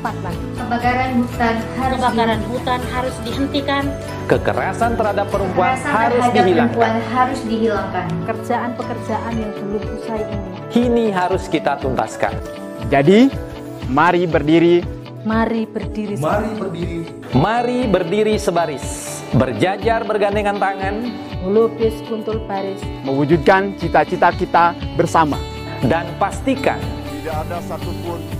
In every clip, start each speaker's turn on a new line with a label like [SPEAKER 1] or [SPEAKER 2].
[SPEAKER 1] cepat lagi.
[SPEAKER 2] Kebakaran hutan harus
[SPEAKER 3] Kebakaran hutan harus dihentikan.
[SPEAKER 4] Kekerasan terhadap perempuan
[SPEAKER 2] Kekerasan
[SPEAKER 4] harus
[SPEAKER 2] terhadap
[SPEAKER 4] dihilangkan.
[SPEAKER 2] perempuan harus dihilangkan.
[SPEAKER 1] Pekerjaan-pekerjaan yang belum usai ini,
[SPEAKER 4] Kini harus kita tuntaskan.
[SPEAKER 5] Jadi, mari berdiri,
[SPEAKER 1] mari berdiri
[SPEAKER 6] Mari berdiri,
[SPEAKER 4] Mari berdiri sebaris, berjajar bergandengan tangan,
[SPEAKER 1] melukis kuntul baris,
[SPEAKER 5] mewujudkan cita-cita kita bersama.
[SPEAKER 4] dan pastikan
[SPEAKER 7] Tidak ada satupun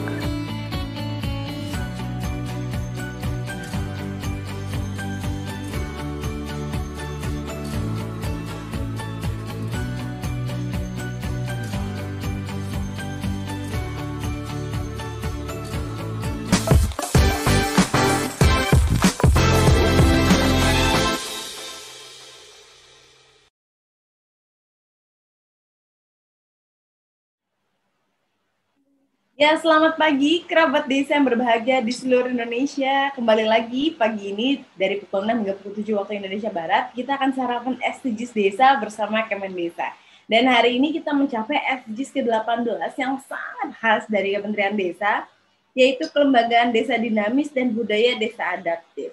[SPEAKER 8] Ya, selamat pagi kerabat desa yang berbahagia di seluruh Indonesia. Kembali lagi pagi ini dari pukul 6 hingga pukul 7 waktu Indonesia Barat, kita akan sarapan SDGs Desa bersama Kemen Desa. Dan hari ini kita mencapai SDGs ke-18 yang sangat khas dari Kementerian Desa, yaitu Kelembagaan Desa Dinamis dan Budaya Desa Adaptif.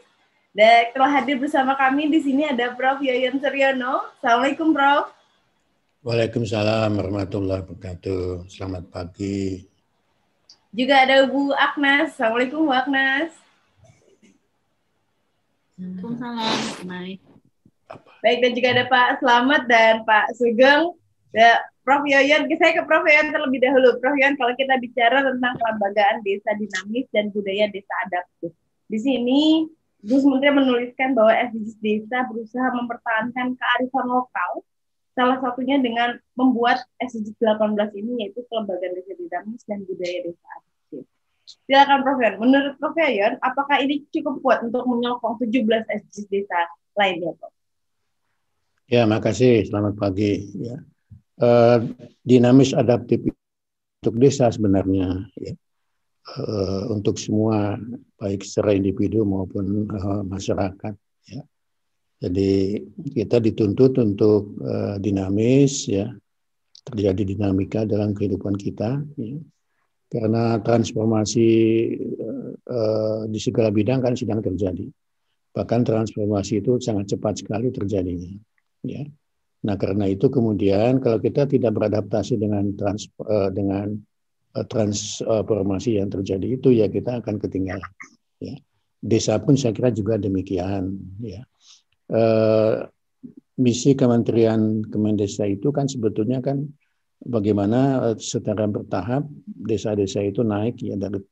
[SPEAKER 8] Dan telah hadir bersama kami di sini ada Prof. Yoyon Suryono. Assalamualaikum, Prof.
[SPEAKER 9] Waalaikumsalam warahmatullahi wabarakatuh. Selamat pagi.
[SPEAKER 8] Juga ada Bu Agnes. Assalamualaikum Bu Agnes.
[SPEAKER 3] Waalaikumsalam. Baik.
[SPEAKER 8] Dan juga ada Pak Slamet dan Pak Sugeng. Ya, Prof. Yoyon, saya ke Prof. Yoyon terlebih dahulu. Prof. Yoyon, kalau kita bicara tentang kelembagaan desa dinamis dan budaya desa adaptif. Di sini, Gus Menteri menuliskan bahwa SDGs desa berusaha mempertahankan kearifan lokal, salah satunya dengan membuat SDGs 18 ini, yaitu kelembagaan desa dinamis dan budaya desa adaptif. Silakan Prof. Yoyon. Menurut Prof. Yoyon, apakah ini cukup kuat untuk menyokong 17 SDGs desa lainnya, Prof?
[SPEAKER 9] Ya, makasih. Selamat pagi. Ya. Eh, dinamis adaptif untuk desa sebenarnya ya. Eh, untuk semua baik secara individu maupun eh, masyarakat ya. Jadi kita dituntut untuk eh, dinamis ya. Terjadi dinamika dalam kehidupan kita ya. Karena transformasi eh, di segala bidang kan sedang terjadi. Bahkan transformasi itu sangat cepat sekali terjadinya ya. Nah, karena itu kemudian kalau kita tidak beradaptasi dengan trans, uh, dengan uh, transformasi yang terjadi itu ya kita akan ketinggalan. Ya. Desa pun saya kira juga demikian. Ya. Uh, misi Kementerian Kemendesa itu kan sebetulnya kan bagaimana uh, secara bertahap desa-desa itu naik ya dari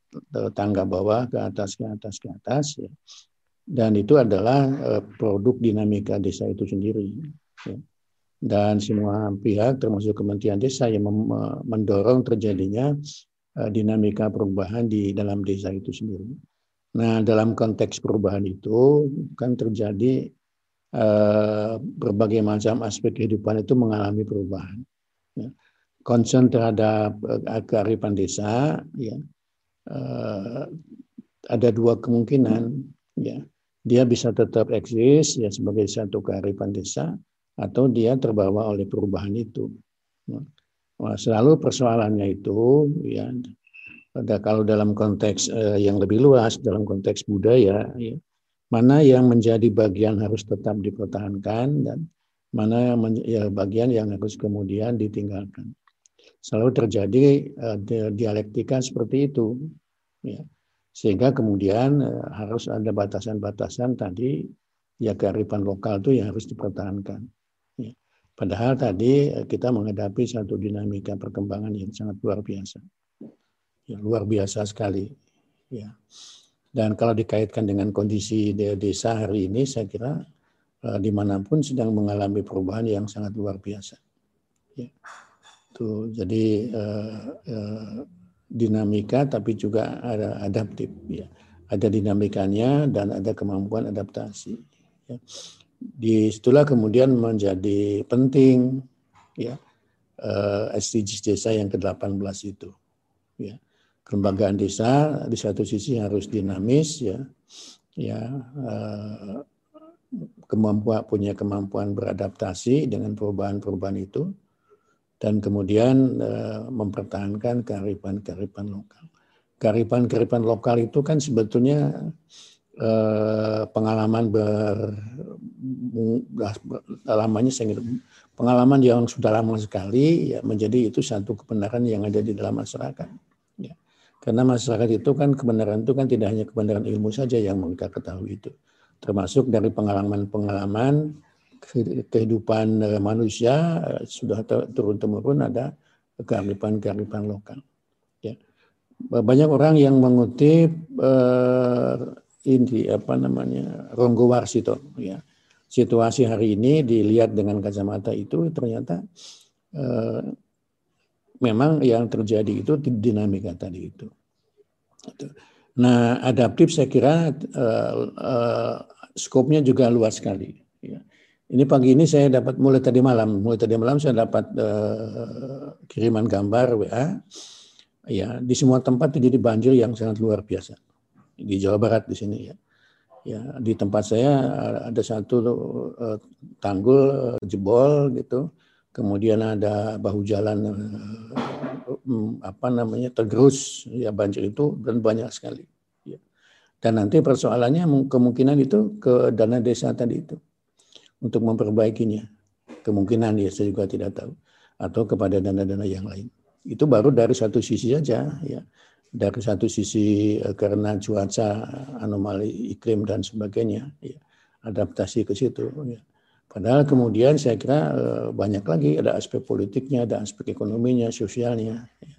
[SPEAKER 9] tangga bawah ke atas ke atas ke atas ya. Dan itu adalah uh, produk dinamika desa itu sendiri. Ya dan semua pihak termasuk Kementerian Desa yang mendorong terjadinya dinamika perubahan di dalam desa itu sendiri. Nah, dalam konteks perubahan itu kan terjadi eh, berbagai macam aspek kehidupan itu mengalami perubahan. Ya. Concern terhadap eh, kearifan desa, ya, eh, ada dua kemungkinan. Ya, dia bisa tetap eksis ya sebagai satu kearifan desa atau dia terbawa oleh perubahan itu. Nah, selalu persoalannya itu ya ada kalau dalam konteks eh, yang lebih luas dalam konteks budaya ya mana yang menjadi bagian harus tetap dipertahankan dan mana ya bagian yang harus kemudian ditinggalkan. Selalu terjadi uh, dialektika seperti itu, ya. Sehingga kemudian uh, harus ada batasan-batasan tadi ya kearifan lokal itu yang harus dipertahankan. Ya. Padahal tadi kita menghadapi satu dinamika perkembangan yang sangat luar biasa, ya, luar biasa sekali. Ya. Dan kalau dikaitkan dengan kondisi desa hari ini, saya kira uh, di mana pun sedang mengalami perubahan yang sangat luar biasa. Ya. Tuh, jadi uh, uh, dinamika tapi juga ada adaptif. Ya. Ada dinamikanya dan ada kemampuan adaptasi. Ya. Di situlah kemudian menjadi penting ya uh, SDGs desa yang ke-18 itu. Ya. Kelembagaan desa di satu sisi harus dinamis ya, ya uh, kemampuan punya kemampuan beradaptasi dengan perubahan-perubahan itu dan kemudian uh, mempertahankan kearifan-kearifan lokal. Kearifan-kearifan lokal itu kan sebetulnya uh, pengalaman ber, lamanya pengalaman yang sudah lama sekali ya menjadi itu satu kebenaran yang ada di dalam masyarakat. Ya. Karena masyarakat itu kan kebenaran itu kan tidak hanya kebenaran ilmu saja yang mereka ketahui itu, termasuk dari pengalaman-pengalaman kehidupan eh, manusia eh, sudah turun temurun ada kearifan-kearifan lokal. Ya. Banyak orang yang mengutip uh, ini apa namanya Ronggo Warsito. Ya. Situasi hari ini dilihat dengan kacamata itu ternyata uh, memang yang terjadi itu dinamika tadi itu. Nah, adaptif saya kira uh, uh, skopnya juga luas sekali. Ya. Ini pagi ini saya dapat mulai tadi malam, mulai tadi malam saya dapat uh, kiriman gambar WA. Ya, di semua tempat terjadi banjir yang sangat luar biasa. Di Jawa Barat di sini ya. Ya, di tempat saya ada satu uh, tanggul uh, jebol gitu. Kemudian ada bahu jalan uh, apa namanya tergerus ya banjir itu dan banyak sekali. Ya. Dan nanti persoalannya kemungkinan itu ke dana desa tadi itu untuk memperbaikinya. Kemungkinan ya saya juga tidak tahu atau kepada dana-dana yang lain. Itu baru dari satu sisi saja ya. Dari satu sisi eh, karena cuaca anomali iklim dan sebagainya ya. Adaptasi ke situ ya. Padahal kemudian saya kira eh, banyak lagi ada aspek politiknya, ada aspek ekonominya, sosialnya, ya.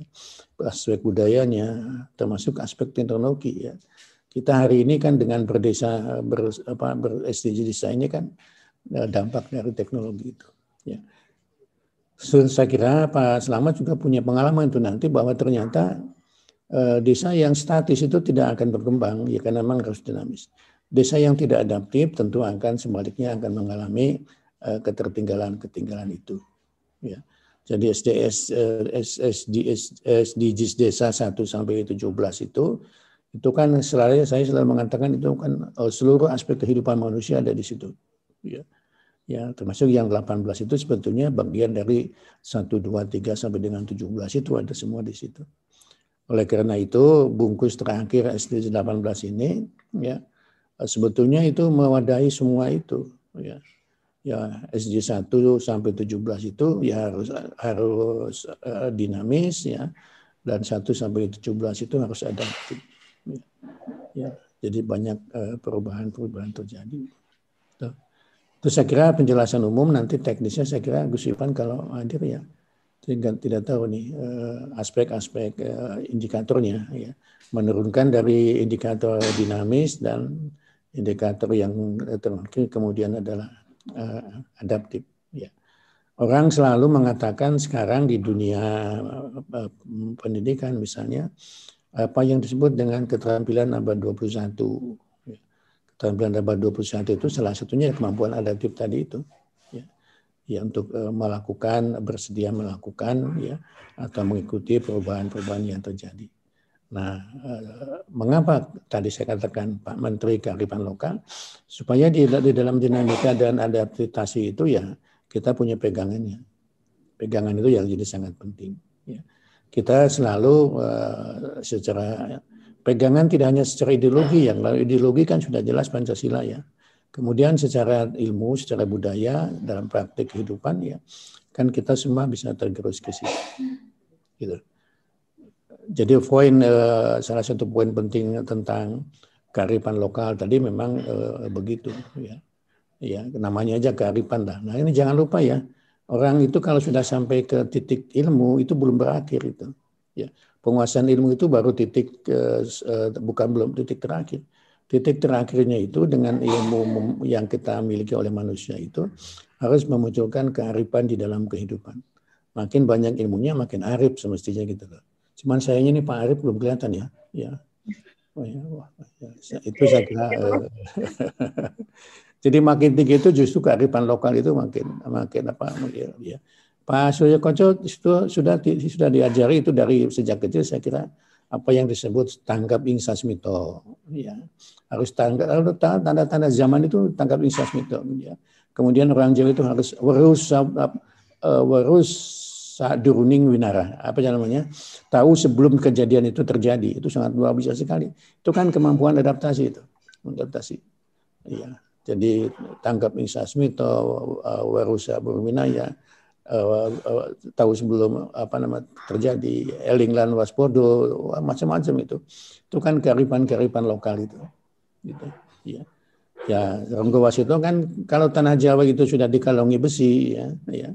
[SPEAKER 9] aspek budayanya, termasuk aspek teknologi ya. Kita hari ini kan dengan berdesa ber, apa, ber SDG desa kan Eh, dampak dari teknologi itu. Ya. Saya kira Pak Selamat juga punya pengalaman itu nanti bahwa ternyata eh, desa yang statis itu tidak akan berkembang ya karena memang harus dinamis. Desa yang tidak adaptif tentu akan sebaliknya akan mengalami eh, ketertinggalan-ketinggalan itu. Ya. Jadi SDS SDGs, SDGs desa 1 sampai 17 itu itu kan selalu saya selalu mengatakan itu kan oh, seluruh aspek kehidupan manusia ada di situ. Ya ya termasuk yang 18 itu sebetulnya bagian dari 1 2 3 sampai dengan 17 itu ada semua di situ. Oleh karena itu bungkus terakhir SD 18 ini ya sebetulnya itu mewadahi semua itu ya. Ya SD 1 sampai 17 itu ya harus harus uh, dinamis ya dan 1 sampai 17 itu harus ada ya. ya jadi banyak uh, perubahan-perubahan terjadi. Itu saya kira penjelasan umum nanti teknisnya saya kira Gus Ivan kalau hadir ya tidak tidak tahu nih eh, aspek-aspek eh, indikatornya ya. Menurunkan dari indikator dinamis dan indikator yang terakhir kemudian adalah adaptif ya. Orang selalu mengatakan sekarang di dunia pendidikan misalnya apa yang disebut dengan keterampilan abad 21 keterampilan abad 21 itu salah satunya kemampuan adaptif tadi itu ya, ya untuk uh, melakukan bersedia melakukan ya atau mengikuti perubahan-perubahan yang terjadi. Nah, uh, mengapa tadi saya katakan Pak Menteri kearifan lokal supaya di, di dalam dinamika dan adaptasi itu ya kita punya pegangannya. Pegangan itu yang jadi sangat penting. Ya. Kita selalu uh, secara pegangan tidak hanya secara ideologi yang lalu ideologi kan sudah jelas Pancasila ya Kemudian secara ilmu, secara budaya dalam praktik kehidupan ya kan kita semua bisa tergerus ke situ. Gitu. Jadi poin uh, salah satu poin penting tentang kearifan lokal tadi memang uh, begitu ya. Ya, namanya aja kearifan lah. Nah, ini jangan lupa ya. Orang itu kalau sudah sampai ke titik ilmu itu belum berakhir itu. Ya. Penguasaan ilmu itu baru titik uh, bukan belum titik terakhir titik terakhirnya itu dengan ilmu yang kita miliki oleh manusia itu harus memunculkan kearifan di dalam kehidupan. Makin banyak ilmunya, makin arif semestinya gitu loh. Cuman sayangnya ini Pak Arif belum kelihatan ya. Ya. Oh ya, wah, ya. itu saya kira. Uh, jadi makin tinggi itu justru kearifan lokal itu makin makin apa ya. Pak Surya Koco itu sudah sudah diajari itu dari sejak kecil saya kira apa yang disebut tanggap insasmito ya. Harus tanggap tanda-tanda zaman itu tanggap insasmito ya. Kemudian orang Jawa itu harus warus uh, warus duruning winara apa namanya tahu sebelum kejadian itu terjadi. Itu sangat luar biasa sekali. Itu kan kemampuan adaptasi itu adaptasi ya. Jadi tanggap insasmito uh, warusa burwinaya uh, uh, tahu sebelum apa nama terjadi elinglan waspodo macam-macam itu. Itu kan kearifan-kearifan lokal itu gitu. Ya ya Ronggo Wasito kan kalau tanah Jawa itu sudah dikalongi besi ya ya.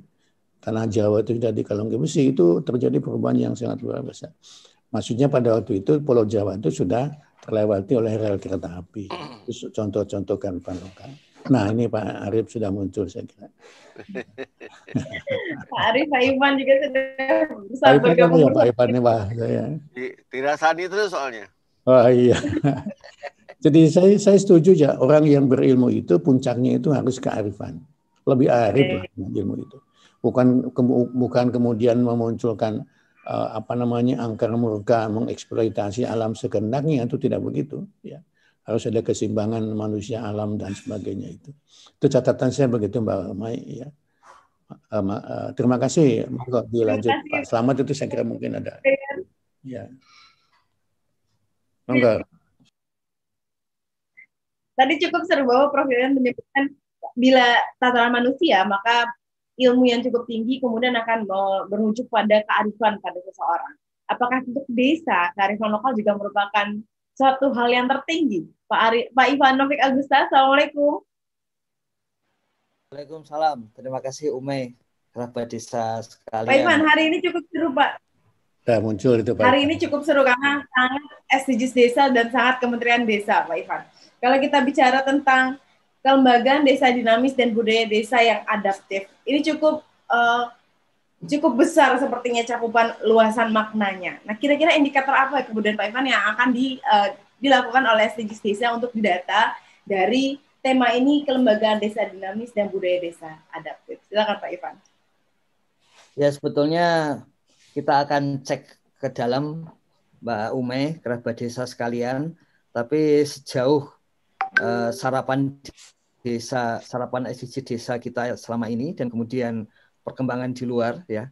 [SPEAKER 9] Tanah Jawa itu sudah dikalongi besi itu terjadi perubahan yang sangat luar biasa. Maksudnya pada waktu itu Pulau Jawa itu sudah terlewati oleh rel kereta api. Itu contoh-contoh kearifan lokal Nah ini Pak Arif sudah muncul saya kira.
[SPEAKER 8] Pak Arif, Pak Ivan juga sudah
[SPEAKER 9] bisa Pak bergabung. Ya, Pak Ivan ini Pak saya.
[SPEAKER 7] Tidak sani terus soalnya.
[SPEAKER 9] Oh iya. Jadi saya saya setuju ya orang yang berilmu itu puncaknya itu harus kearifan. Lebih arif lah ilmu itu. Bukan bukan kemudian memunculkan uh, apa namanya angker murka mengeksploitasi alam sekendaknya itu tidak begitu ya harus ada keseimbangan manusia alam dan sebagainya itu. Itu catatan saya begitu mbak Mai ya. Uh, uh, terima kasih. Monggo dilanjut Pak. Selamat itu saya kira mungkin ada. Ya. Monggo.
[SPEAKER 8] Tadi cukup seru bahwa Prof. Yoyan menyebutkan bila tataran manusia maka ilmu yang cukup tinggi kemudian akan berujuk pada kearifan pada seseorang. Apakah untuk desa kearifan lokal juga merupakan suatu hal yang tertinggi. Pak Ari, Pak Ivanovic Agusta, Assalamualaikum.
[SPEAKER 10] Waalaikumsalam. Terima kasih Ume, kerabat desa sekalian.
[SPEAKER 8] Pak Ivan, hari ini cukup seru Pak.
[SPEAKER 9] Sudah muncul itu Pak.
[SPEAKER 8] Hari ini cukup seru karena sangat SDGs desa dan sangat Kementerian Desa Pak Ivan. Kalau kita bicara tentang kelembagaan desa dinamis dan budaya desa yang adaptif, ini cukup uh, cukup besar sepertinya cakupan luasan maknanya. Nah, kira-kira indikator apa kemudian Pak Ivan yang akan di, uh, dilakukan oleh SDGs Desa untuk didata dari tema ini kelembagaan desa dinamis dan budaya desa adaptif. Silakan Pak Ivan.
[SPEAKER 10] Ya, sebetulnya kita akan cek ke dalam Mbak Ume, kerabat desa sekalian, tapi sejauh uh, sarapan desa, sarapan SDGs desa kita selama ini dan kemudian perkembangan di luar ya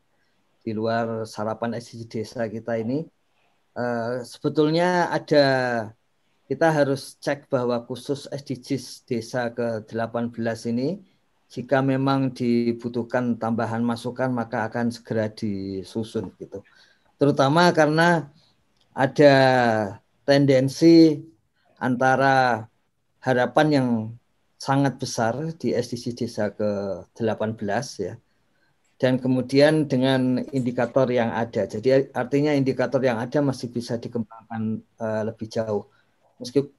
[SPEAKER 10] di luar sarapan SDG desa kita ini uh, sebetulnya ada kita harus cek bahwa khusus SDGs desa ke-18 ini jika memang dibutuhkan tambahan masukan maka akan segera disusun gitu. Terutama karena ada tendensi antara harapan yang sangat besar di SDG desa ke-18 ya dan kemudian dengan indikator yang ada. Jadi artinya indikator yang ada masih bisa dikembangkan uh, lebih jauh. Meskipun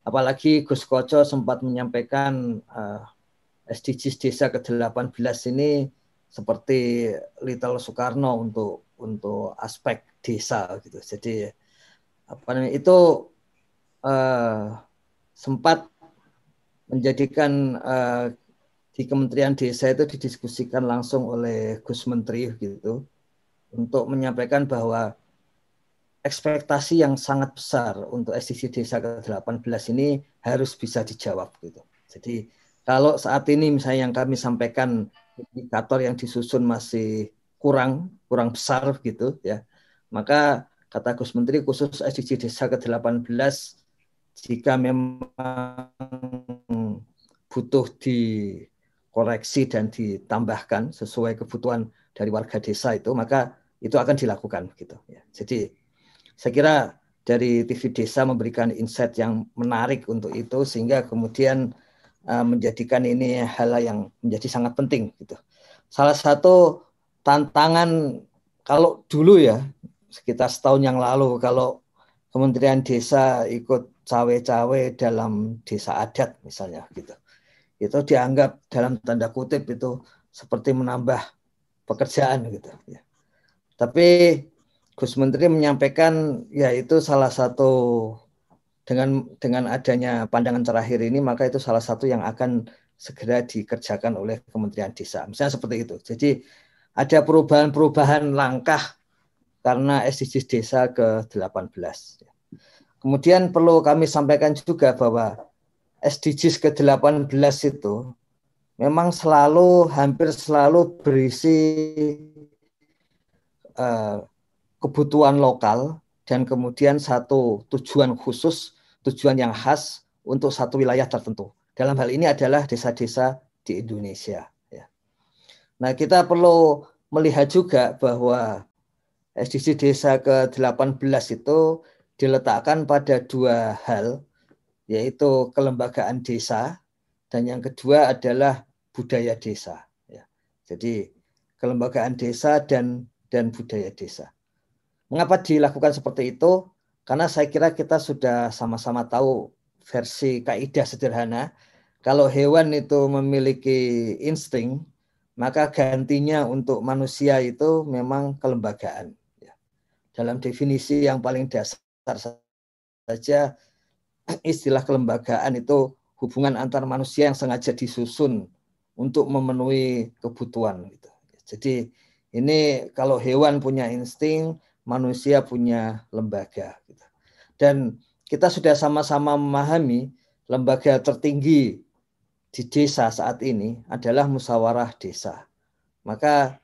[SPEAKER 10] apalagi Gus Koco sempat menyampaikan uh, eh, SDGs desa ke-18 ini seperti Little Soekarno untuk untuk aspek desa gitu. Jadi apa namanya itu uh, sempat menjadikan uh, di Kementerian Desa itu didiskusikan langsung oleh Gus Menteri gitu untuk menyampaikan bahwa ekspektasi yang sangat besar untuk SDG Desa ke-18 ini harus bisa dijawab gitu. Jadi kalau saat ini misalnya yang kami sampaikan indikator yang disusun masih kurang kurang besar gitu ya. Maka kata Gus Menteri khusus SDG Desa ke-18 jika memang butuh dikoreksi dan ditambahkan sesuai kebutuhan dari warga desa itu maka itu akan dilakukan gitu ya. Jadi saya kira dari TV Desa memberikan insight yang menarik untuk itu sehingga kemudian uh, menjadikan ini hal yang menjadi sangat penting gitu. Salah satu tantangan kalau dulu ya sekitar setahun yang lalu kalau Kementerian Desa ikut cawe-cawe dalam desa adat misalnya gitu. Itu dianggap dalam tanda kutip itu seperti menambah pekerjaan gitu ya. Tapi Gus Menteri menyampaikan ya itu salah satu dengan dengan adanya pandangan terakhir ini maka itu salah satu yang akan segera dikerjakan oleh Kementerian Desa. Misalnya seperti itu. Jadi ada perubahan-perubahan langkah karena SDGs desa ke-18. Kemudian perlu kami sampaikan juga bahwa SDGs ke-18 itu memang selalu hampir selalu berisi uh, kebutuhan lokal dan kemudian satu tujuan khusus, tujuan yang khas untuk satu wilayah tertentu. Dalam hal ini adalah desa-desa di Indonesia. Ya. Nah kita perlu melihat juga bahwa SDG Desa ke-18 itu diletakkan pada dua hal, yaitu kelembagaan desa, dan yang kedua adalah budaya desa. Ya. Jadi kelembagaan desa dan dan budaya desa. Mengapa dilakukan seperti itu? Karena saya kira kita sudah sama-sama tahu versi kaidah sederhana. Kalau hewan itu memiliki insting, maka gantinya untuk manusia itu memang kelembagaan dalam definisi yang paling dasar saja istilah kelembagaan itu hubungan antar manusia yang sengaja disusun untuk memenuhi kebutuhan gitu. Jadi ini kalau hewan punya insting, manusia punya lembaga gitu. Dan kita sudah sama-sama memahami lembaga tertinggi di desa saat ini adalah musyawarah desa. Maka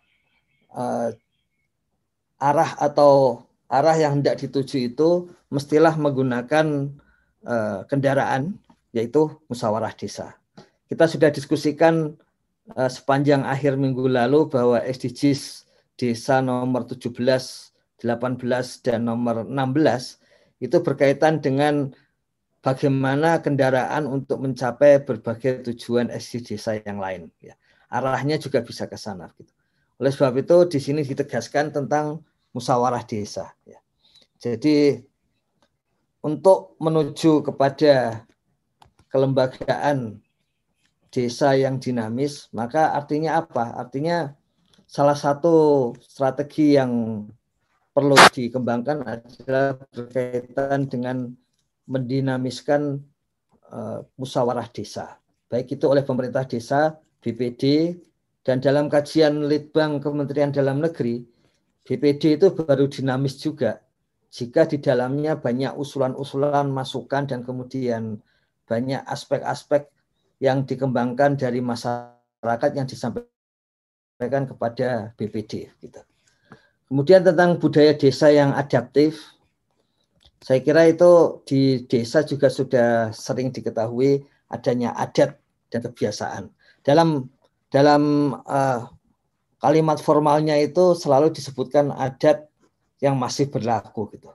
[SPEAKER 10] uh, arah atau arah yang hendak dituju itu mestilah menggunakan uh, kendaraan yaitu musyawarah desa. Kita sudah diskusikan uh, sepanjang akhir minggu lalu bahwa SDGs desa nomor 17, 18 dan nomor 16 itu berkaitan dengan bagaimana kendaraan untuk mencapai berbagai tujuan SDGs desa yang lain ya. Arahnya juga bisa ke sana gitu. Oleh sebab itu di sini ditegaskan tentang musyawarah desa. Ya. Jadi untuk menuju kepada kelembagaan desa yang dinamis, maka artinya apa? Artinya salah satu strategi yang perlu dikembangkan adalah berkaitan dengan mendinamiskan uh, musyawarah desa. Baik itu oleh pemerintah desa, BPD, dan dalam kajian Litbang Kementerian Dalam Negeri, BPD itu baru dinamis juga jika di dalamnya banyak usulan-usulan, masukan, dan kemudian banyak aspek-aspek yang dikembangkan dari masyarakat yang disampaikan kepada BPD. Gitu. Kemudian tentang budaya desa yang adaptif, saya kira itu di desa juga sudah sering diketahui adanya adat dan kebiasaan. Dalam dalam uh, kalimat formalnya itu selalu disebutkan adat yang masih berlaku gitu.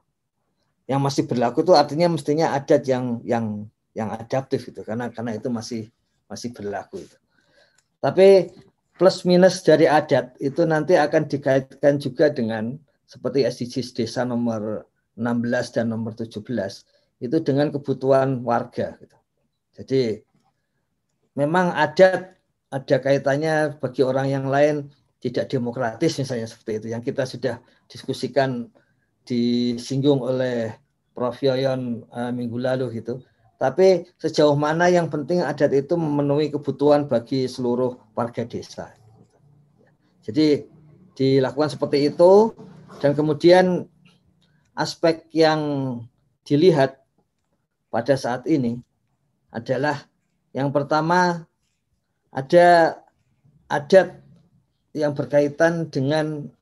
[SPEAKER 10] Yang masih berlaku itu artinya mestinya adat yang yang yang adaptif gitu karena karena itu masih masih berlaku itu. Tapi plus minus dari adat itu nanti akan dikaitkan juga dengan seperti SDGs desa nomor 16 dan nomor 17 itu dengan kebutuhan warga gitu. Jadi memang adat ada kaitannya bagi orang yang lain tidak demokratis misalnya seperti itu yang kita sudah diskusikan disinggung oleh Prof Yoyon uh, minggu lalu gitu. Tapi sejauh mana yang penting adat itu memenuhi kebutuhan bagi seluruh warga desa. Jadi dilakukan seperti itu dan kemudian aspek yang dilihat pada saat ini adalah yang pertama ada adat yang berkaitan dengan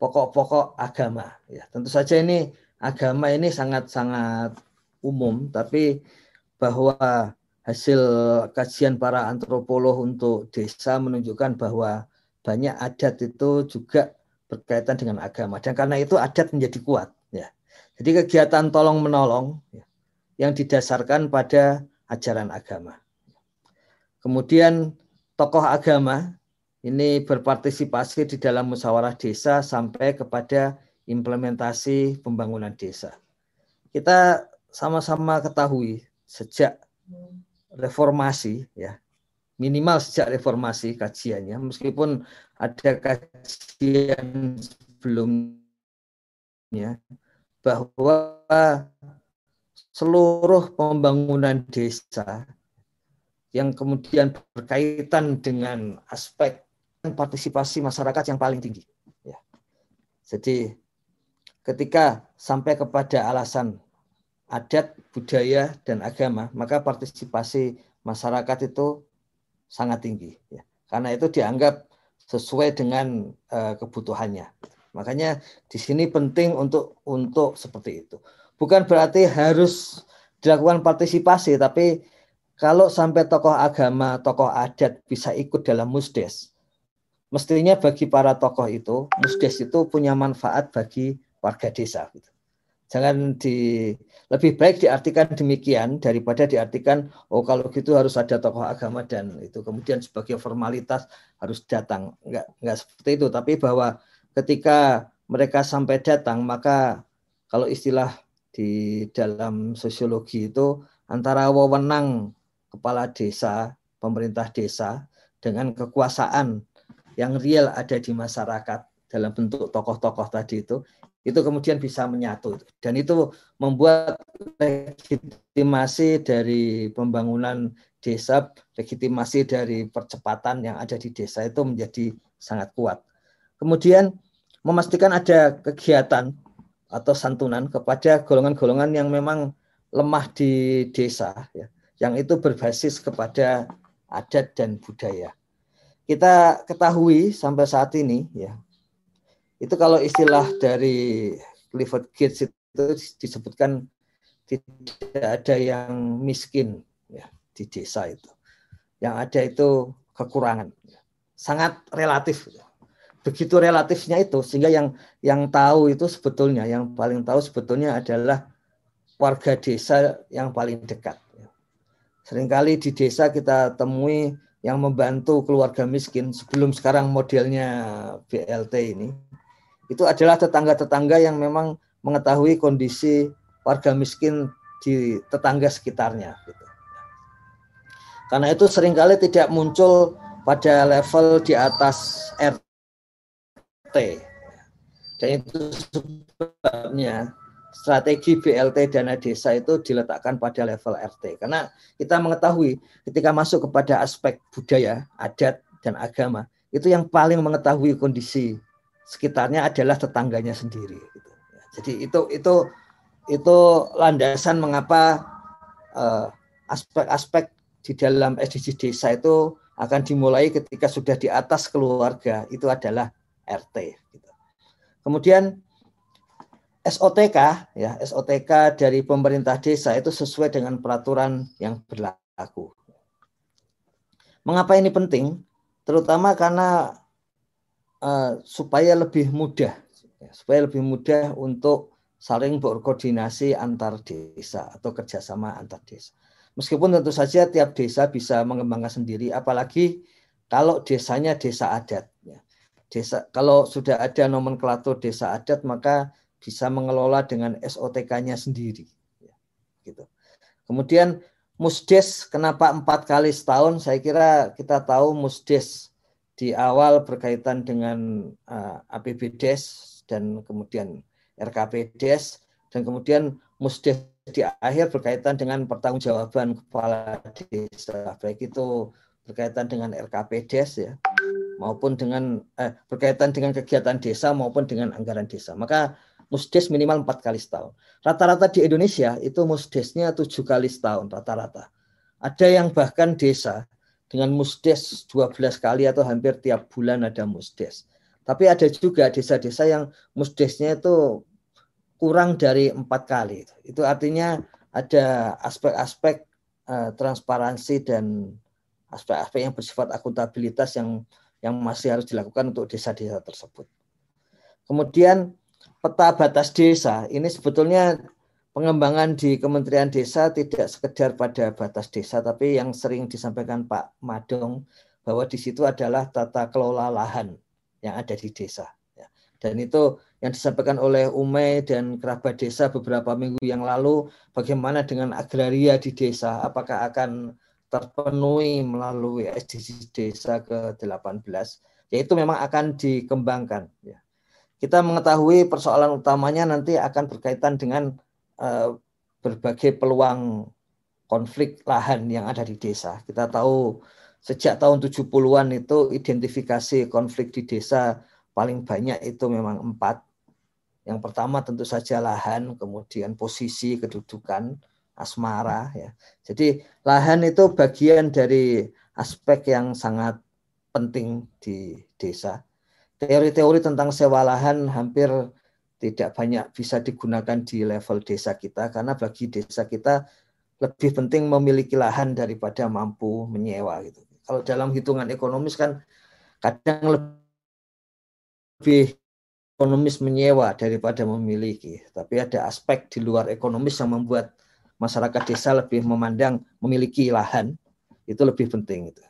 [SPEAKER 10] pokok-pokok agama. Ya, tentu saja ini agama ini sangat-sangat umum, tapi bahwa hasil kajian para antropolog untuk desa menunjukkan bahwa banyak adat itu juga berkaitan dengan agama dan karena itu adat menjadi kuat ya. Jadi kegiatan tolong menolong ya, yang didasarkan pada ajaran agama. Kemudian tokoh agama ini berpartisipasi di dalam musyawarah desa sampai kepada implementasi pembangunan desa. Kita sama-sama ketahui sejak reformasi ya minimal sejak reformasi kajiannya meskipun ada kajian sebelumnya bahwa seluruh pembangunan desa yang kemudian berkaitan dengan aspek partisipasi masyarakat yang paling tinggi. Ya. Jadi ketika sampai kepada alasan adat, budaya, dan agama, maka partisipasi masyarakat itu sangat tinggi. Ya. Karena itu dianggap sesuai dengan uh, kebutuhannya. Makanya di sini penting untuk untuk seperti itu. Bukan berarti harus dilakukan partisipasi, tapi kalau sampai tokoh agama, tokoh adat bisa ikut dalam musdes, mestinya bagi para tokoh itu, musdes itu punya manfaat bagi warga desa. Gitu. Jangan di lebih baik diartikan demikian daripada diartikan oh kalau gitu harus ada tokoh agama dan itu kemudian sebagai formalitas harus datang. Enggak enggak seperti itu, tapi bahwa ketika mereka sampai datang maka kalau istilah di dalam sosiologi itu antara wewenang kepala desa, pemerintah desa dengan kekuasaan yang real ada di masyarakat dalam bentuk tokoh-tokoh tadi itu itu kemudian bisa menyatu dan itu membuat legitimasi dari pembangunan desa, legitimasi dari percepatan yang ada di desa itu menjadi sangat kuat. Kemudian memastikan ada kegiatan atau santunan kepada golongan-golongan yang memang lemah di desa ya, yang itu berbasis kepada adat dan budaya. Kita ketahui sampai saat ini ya itu kalau istilah dari Clifford Gates itu disebutkan tidak ada yang miskin ya di desa itu. Yang ada itu kekurangan. Sangat relatif. Begitu relatifnya itu sehingga yang yang tahu itu sebetulnya yang paling tahu sebetulnya adalah warga desa yang paling dekat. Seringkali di desa kita temui yang membantu keluarga miskin sebelum sekarang modelnya BLT ini itu adalah tetangga-tetangga yang memang mengetahui kondisi warga miskin di tetangga sekitarnya. Gitu. Karena itu sering kali tidak muncul pada level di atas RT. Dan itu sebabnya strategi BLT dana desa itu diletakkan pada level RT. Karena kita mengetahui ketika masuk kepada aspek budaya, adat, dan agama, itu yang paling mengetahui kondisi sekitarnya adalah tetangganya sendiri. Gitu. Jadi itu itu itu landasan mengapa eh, aspek-aspek di dalam SDG desa itu akan dimulai ketika sudah di atas keluarga itu adalah RT. Gitu. Kemudian SOTK ya SOTK dari pemerintah desa itu sesuai dengan peraturan yang berlaku. Mengapa ini penting? Terutama karena uh, supaya lebih mudah, supaya lebih mudah untuk saling berkoordinasi antar desa atau kerjasama antar desa. Meskipun tentu saja tiap desa bisa mengembangkan sendiri, apalagi kalau desanya desa adat. Ya. Desa kalau sudah ada nomenklatur desa adat maka bisa mengelola dengan SOTK-nya sendiri. Ya, gitu. Kemudian Musdes kenapa empat kali setahun? Saya kira kita tahu Musdes di awal berkaitan dengan uh, eh, APBDes dan kemudian RKPDes dan kemudian musdes di akhir berkaitan dengan pertanggungjawaban kepala desa baik itu berkaitan dengan RKPDes ya maupun dengan eh, berkaitan dengan kegiatan desa maupun dengan anggaran desa maka musdes minimal empat kali setahun rata-rata di Indonesia itu musdesnya tujuh kali setahun rata-rata ada yang bahkan desa dengan musdes 12 kali atau hampir tiap bulan ada musdes. Tapi ada juga desa-desa yang musdesnya itu kurang dari empat kali. Itu artinya ada aspek-aspek uh, transparansi dan aspek-aspek yang bersifat akuntabilitas yang yang masih harus dilakukan untuk desa-desa tersebut. Kemudian peta batas desa ini sebetulnya pengembangan di Kementerian Desa tidak sekedar pada batas desa, tapi yang sering disampaikan Pak Madong bahwa di situ adalah tata kelola lahan yang ada di desa. Ya. Dan itu yang disampaikan oleh Umay dan kerabat desa beberapa minggu yang lalu, bagaimana dengan agraria di desa, apakah akan terpenuhi melalui SDGs desa ke-18, yaitu memang akan dikembangkan. Ya. Kita mengetahui persoalan utamanya nanti akan berkaitan dengan uh, berbagai peluang konflik lahan yang ada di desa. Kita tahu sejak tahun 70-an itu identifikasi konflik di desa paling banyak itu memang empat. Yang pertama tentu saja lahan, kemudian posisi, kedudukan, asmara. Ya. Jadi lahan itu bagian dari aspek yang sangat penting di desa. Teori-teori tentang sewa lahan hampir tidak banyak bisa digunakan di level desa kita karena bagi desa kita lebih penting memiliki lahan daripada mampu menyewa gitu. Kalau dalam hitungan ekonomis kan kadang lebih ekonomis menyewa daripada memiliki. Tapi ada aspek di luar ekonomis yang membuat masyarakat desa lebih memandang memiliki lahan itu lebih penting itu.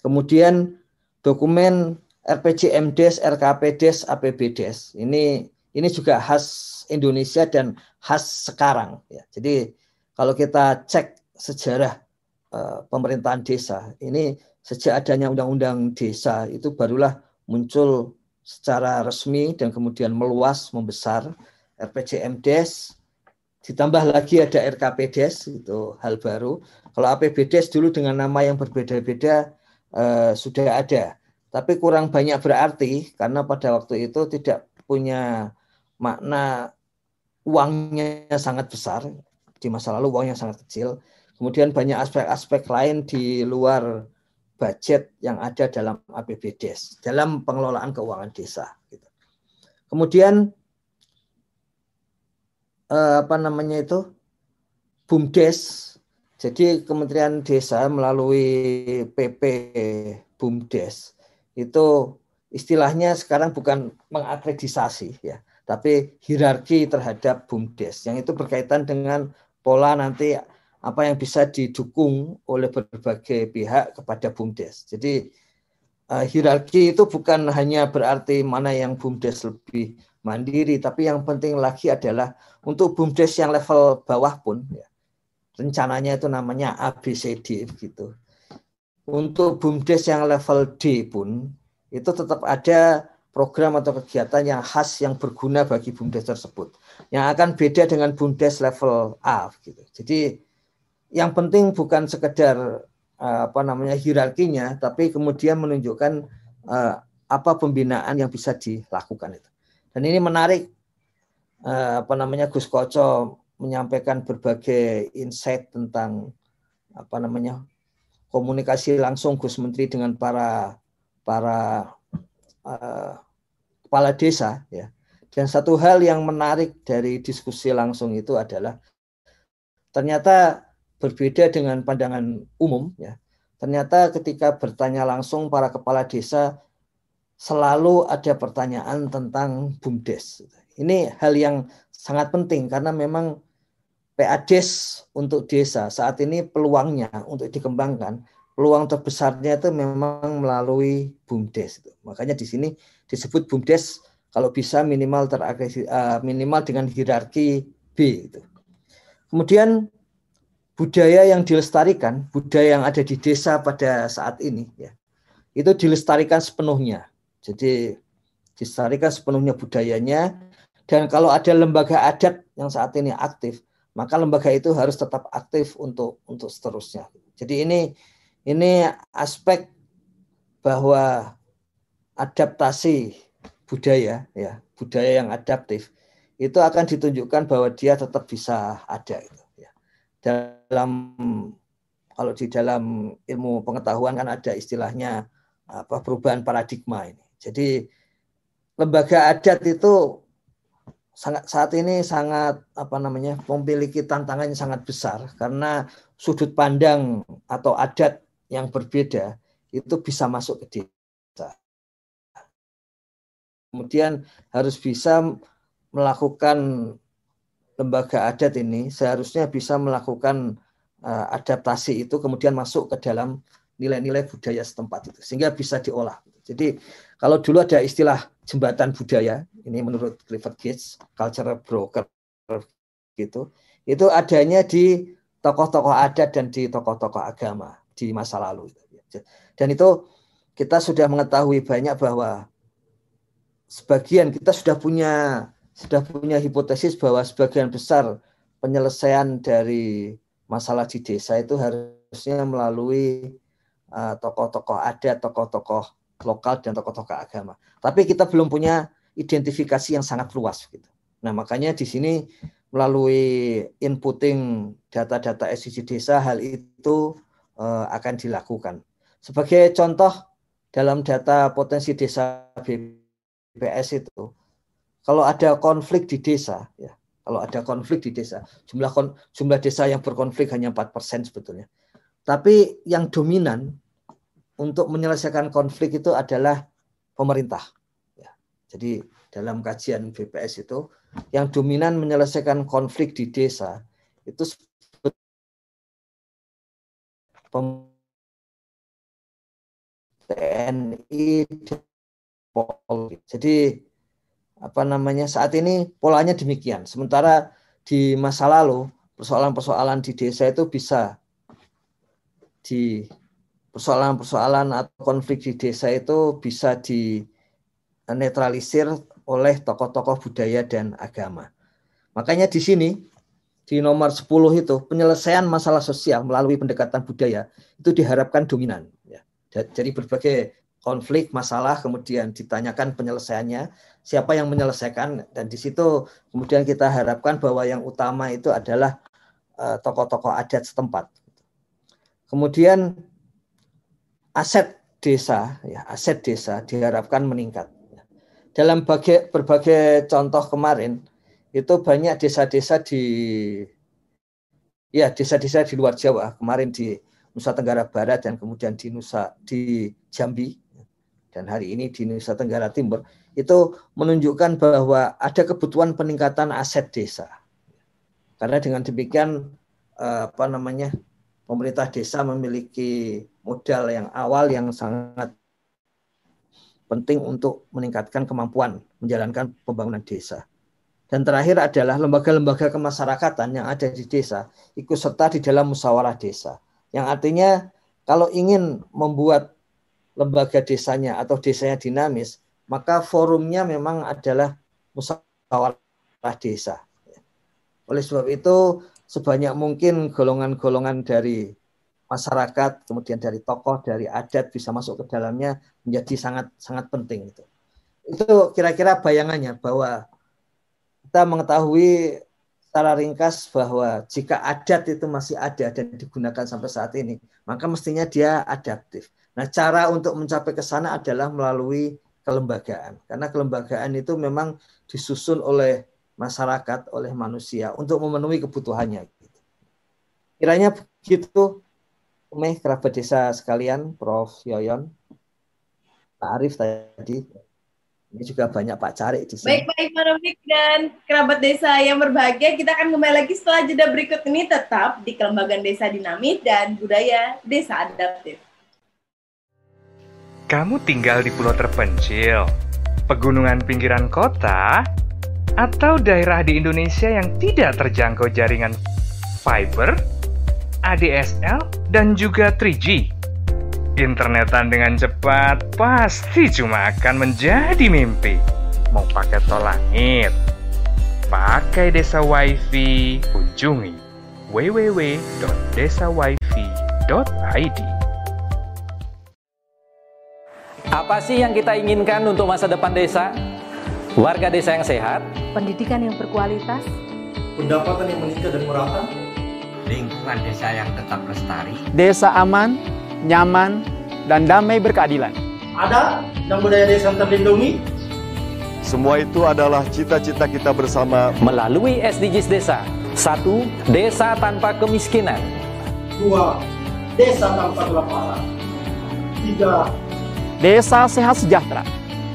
[SPEAKER 10] Kemudian dokumen RPJMDes, RKPDes, APBDes ini ini juga khas Indonesia dan khas sekarang ya. Jadi kalau kita cek sejarah uh, pemerintahan desa ini sejak adanya undang-undang desa itu barulah muncul secara resmi dan kemudian meluas membesar RPJMDes ditambah lagi ada RKPDes itu hal baru. Kalau APBDes dulu dengan nama yang berbeda-beda uh, sudah ada, tapi kurang banyak berarti karena pada waktu itu tidak punya makna uangnya sangat besar di masa lalu uangnya sangat kecil. Kemudian banyak aspek-aspek lain di luar budget yang ada dalam APBDes, dalam pengelolaan keuangan desa. Gitu. Kemudian eh, apa namanya itu BUMDes, jadi Kementerian Desa melalui PP BUMDes itu istilahnya sekarang bukan mengakreditasi ya, tapi hierarki terhadap BUMDes yang itu berkaitan dengan pola nanti apa yang bisa didukung oleh berbagai pihak kepada BUMDes. Jadi uh, hierarki itu bukan hanya berarti mana yang BUMDes lebih mandiri, tapi yang penting lagi adalah untuk BUMDes yang level bawah pun ya, rencananya itu namanya ABCD gitu. Untuk BUMDes yang level D pun itu tetap ada program atau kegiatan yang khas yang berguna bagi BUMDes tersebut. Yang akan beda dengan BUMDes level A gitu. Jadi yang penting bukan sekedar uh, apa namanya hierarkinya, tapi kemudian menunjukkan uh, apa pembinaan yang bisa dilakukan itu. Dan ini menarik uh, apa namanya Gus Koco menyampaikan berbagai insight tentang apa namanya komunikasi langsung Gus Menteri dengan para para uh, kepala desa ya. Dan satu hal yang menarik dari diskusi langsung itu adalah ternyata berbeda dengan pandangan umum ya. Ternyata ketika bertanya langsung para kepala desa selalu ada pertanyaan tentang BUMDes. Ini hal yang sangat penting karena memang PADes untuk desa saat ini peluangnya untuk dikembangkan, peluang terbesarnya itu memang melalui BUMDes. Makanya di sini disebut BUMDes kalau bisa minimal teragresif, uh, minimal dengan hierarki B. Itu. Kemudian budaya yang dilestarikan, budaya yang ada di desa pada saat ini, ya, itu dilestarikan sepenuhnya. Jadi dilestarikan sepenuhnya budayanya, dan kalau ada lembaga adat yang saat ini aktif, maka lembaga itu harus tetap aktif untuk untuk seterusnya. Jadi ini ini aspek bahwa adaptasi budaya, ya budaya yang adaptif itu akan ditunjukkan bahwa dia tetap bisa ada. Itu dalam kalau di dalam ilmu pengetahuan kan ada istilahnya apa perubahan paradigma ini. Jadi lembaga adat itu sangat saat ini sangat apa namanya memiliki tantangan yang sangat besar karena sudut pandang atau adat yang berbeda itu bisa masuk ke desa. Kemudian harus bisa melakukan lembaga adat ini seharusnya bisa melakukan uh, adaptasi itu kemudian masuk ke dalam nilai-nilai budaya setempat itu sehingga bisa diolah. Jadi kalau dulu ada istilah jembatan budaya, ini menurut Clifford Gates, cultural broker gitu, itu adanya di tokoh-tokoh adat dan di tokoh-tokoh agama di masa lalu. Dan itu kita sudah mengetahui banyak bahwa sebagian kita sudah punya sudah punya hipotesis bahwa sebagian besar penyelesaian dari masalah di desa itu harusnya melalui uh, tokoh-tokoh adat, tokoh-tokoh lokal dan tokoh-tokoh agama. Tapi kita belum punya identifikasi yang sangat luas gitu. Nah, makanya di sini melalui inputting data-data SDG desa hal itu uh, akan dilakukan. Sebagai contoh dalam data potensi desa BPS itu kalau ada konflik di desa ya, kalau ada konflik di desa, jumlah kon, jumlah desa yang berkonflik hanya 4% sebetulnya. Tapi yang dominan untuk menyelesaikan konflik itu adalah pemerintah. Ya. Jadi dalam kajian BPS itu yang dominan menyelesaikan konflik di desa itu TNI Polri. Jadi apa namanya saat ini polanya demikian. Sementara di masa lalu persoalan-persoalan di desa itu bisa di persoalan-persoalan atau konflik di desa itu bisa dinetralisir oleh tokoh-tokoh budaya dan agama. Makanya di sini di nomor 10 itu penyelesaian masalah sosial melalui pendekatan budaya itu diharapkan dominan ya. Jadi berbagai konflik masalah kemudian ditanyakan penyelesaiannya siapa yang menyelesaikan dan di situ kemudian kita harapkan bahwa yang utama itu adalah eh, tokoh-tokoh adat setempat. Kemudian aset desa, ya, aset desa diharapkan meningkat. Dalam bagai, berbagai contoh kemarin, itu banyak desa-desa di ya desa-desa di luar Jawa kemarin di Nusa Tenggara Barat dan kemudian di Nusa di Jambi dan hari ini di Nusa Tenggara Timur itu menunjukkan bahwa ada kebutuhan peningkatan aset desa karena dengan demikian eh, apa namanya pemerintah desa memiliki modal yang awal yang sangat penting untuk meningkatkan kemampuan menjalankan pembangunan desa. Dan terakhir adalah lembaga-lembaga kemasyarakatan yang ada di desa ikut serta di dalam musyawarah desa. Yang artinya kalau ingin membuat lembaga desanya atau desanya dinamis, maka forumnya memang adalah musyawarah desa. Oleh sebab itu sebanyak mungkin golongan-golongan dari masyarakat, kemudian dari tokoh, dari adat bisa masuk ke dalamnya menjadi sangat sangat penting itu. Itu kira-kira bayangannya bahwa kita mengetahui secara ringkas bahwa jika adat itu masih ada dan digunakan sampai saat ini, maka mestinya dia adaptif. Nah, cara untuk mencapai ke sana adalah melalui kelembagaan. Karena kelembagaan itu memang disusun oleh masyarakat, oleh manusia untuk memenuhi kebutuhannya. Kiranya begitu, Meh, kerabat desa sekalian, Prof. Yoyon, Pak Arif tadi, ini juga banyak Pak Cari di sini.
[SPEAKER 8] Baik, baik, Pak Rofik dan kerabat desa yang berbahagia, kita akan kembali lagi setelah jeda berikut ini tetap di Kelembagaan Desa Dinamis dan Budaya Desa Adaptif.
[SPEAKER 11] Kamu tinggal di pulau terpencil, pegunungan pinggiran kota, atau daerah di Indonesia yang tidak terjangkau jaringan fiber, ADSL, dan juga 3G. Internetan dengan cepat pasti cuma akan menjadi mimpi. Mau pakai tol langit, pakai desa wifi, kunjungi www.desawifi.id.
[SPEAKER 4] Apa sih yang kita inginkan untuk masa depan desa? warga desa yang sehat,
[SPEAKER 1] pendidikan yang berkualitas,
[SPEAKER 6] pendapatan yang meningkat dan merata,
[SPEAKER 12] lingkungan desa yang tetap lestari,
[SPEAKER 5] desa aman, nyaman, dan damai berkeadilan.
[SPEAKER 6] Ada dan budaya desa terlindungi,
[SPEAKER 7] Semua itu adalah cita-cita kita bersama
[SPEAKER 4] melalui SDGs Desa. Satu, desa tanpa kemiskinan.
[SPEAKER 6] Dua, desa tanpa kelaparan. Tiga,
[SPEAKER 5] desa sehat sejahtera.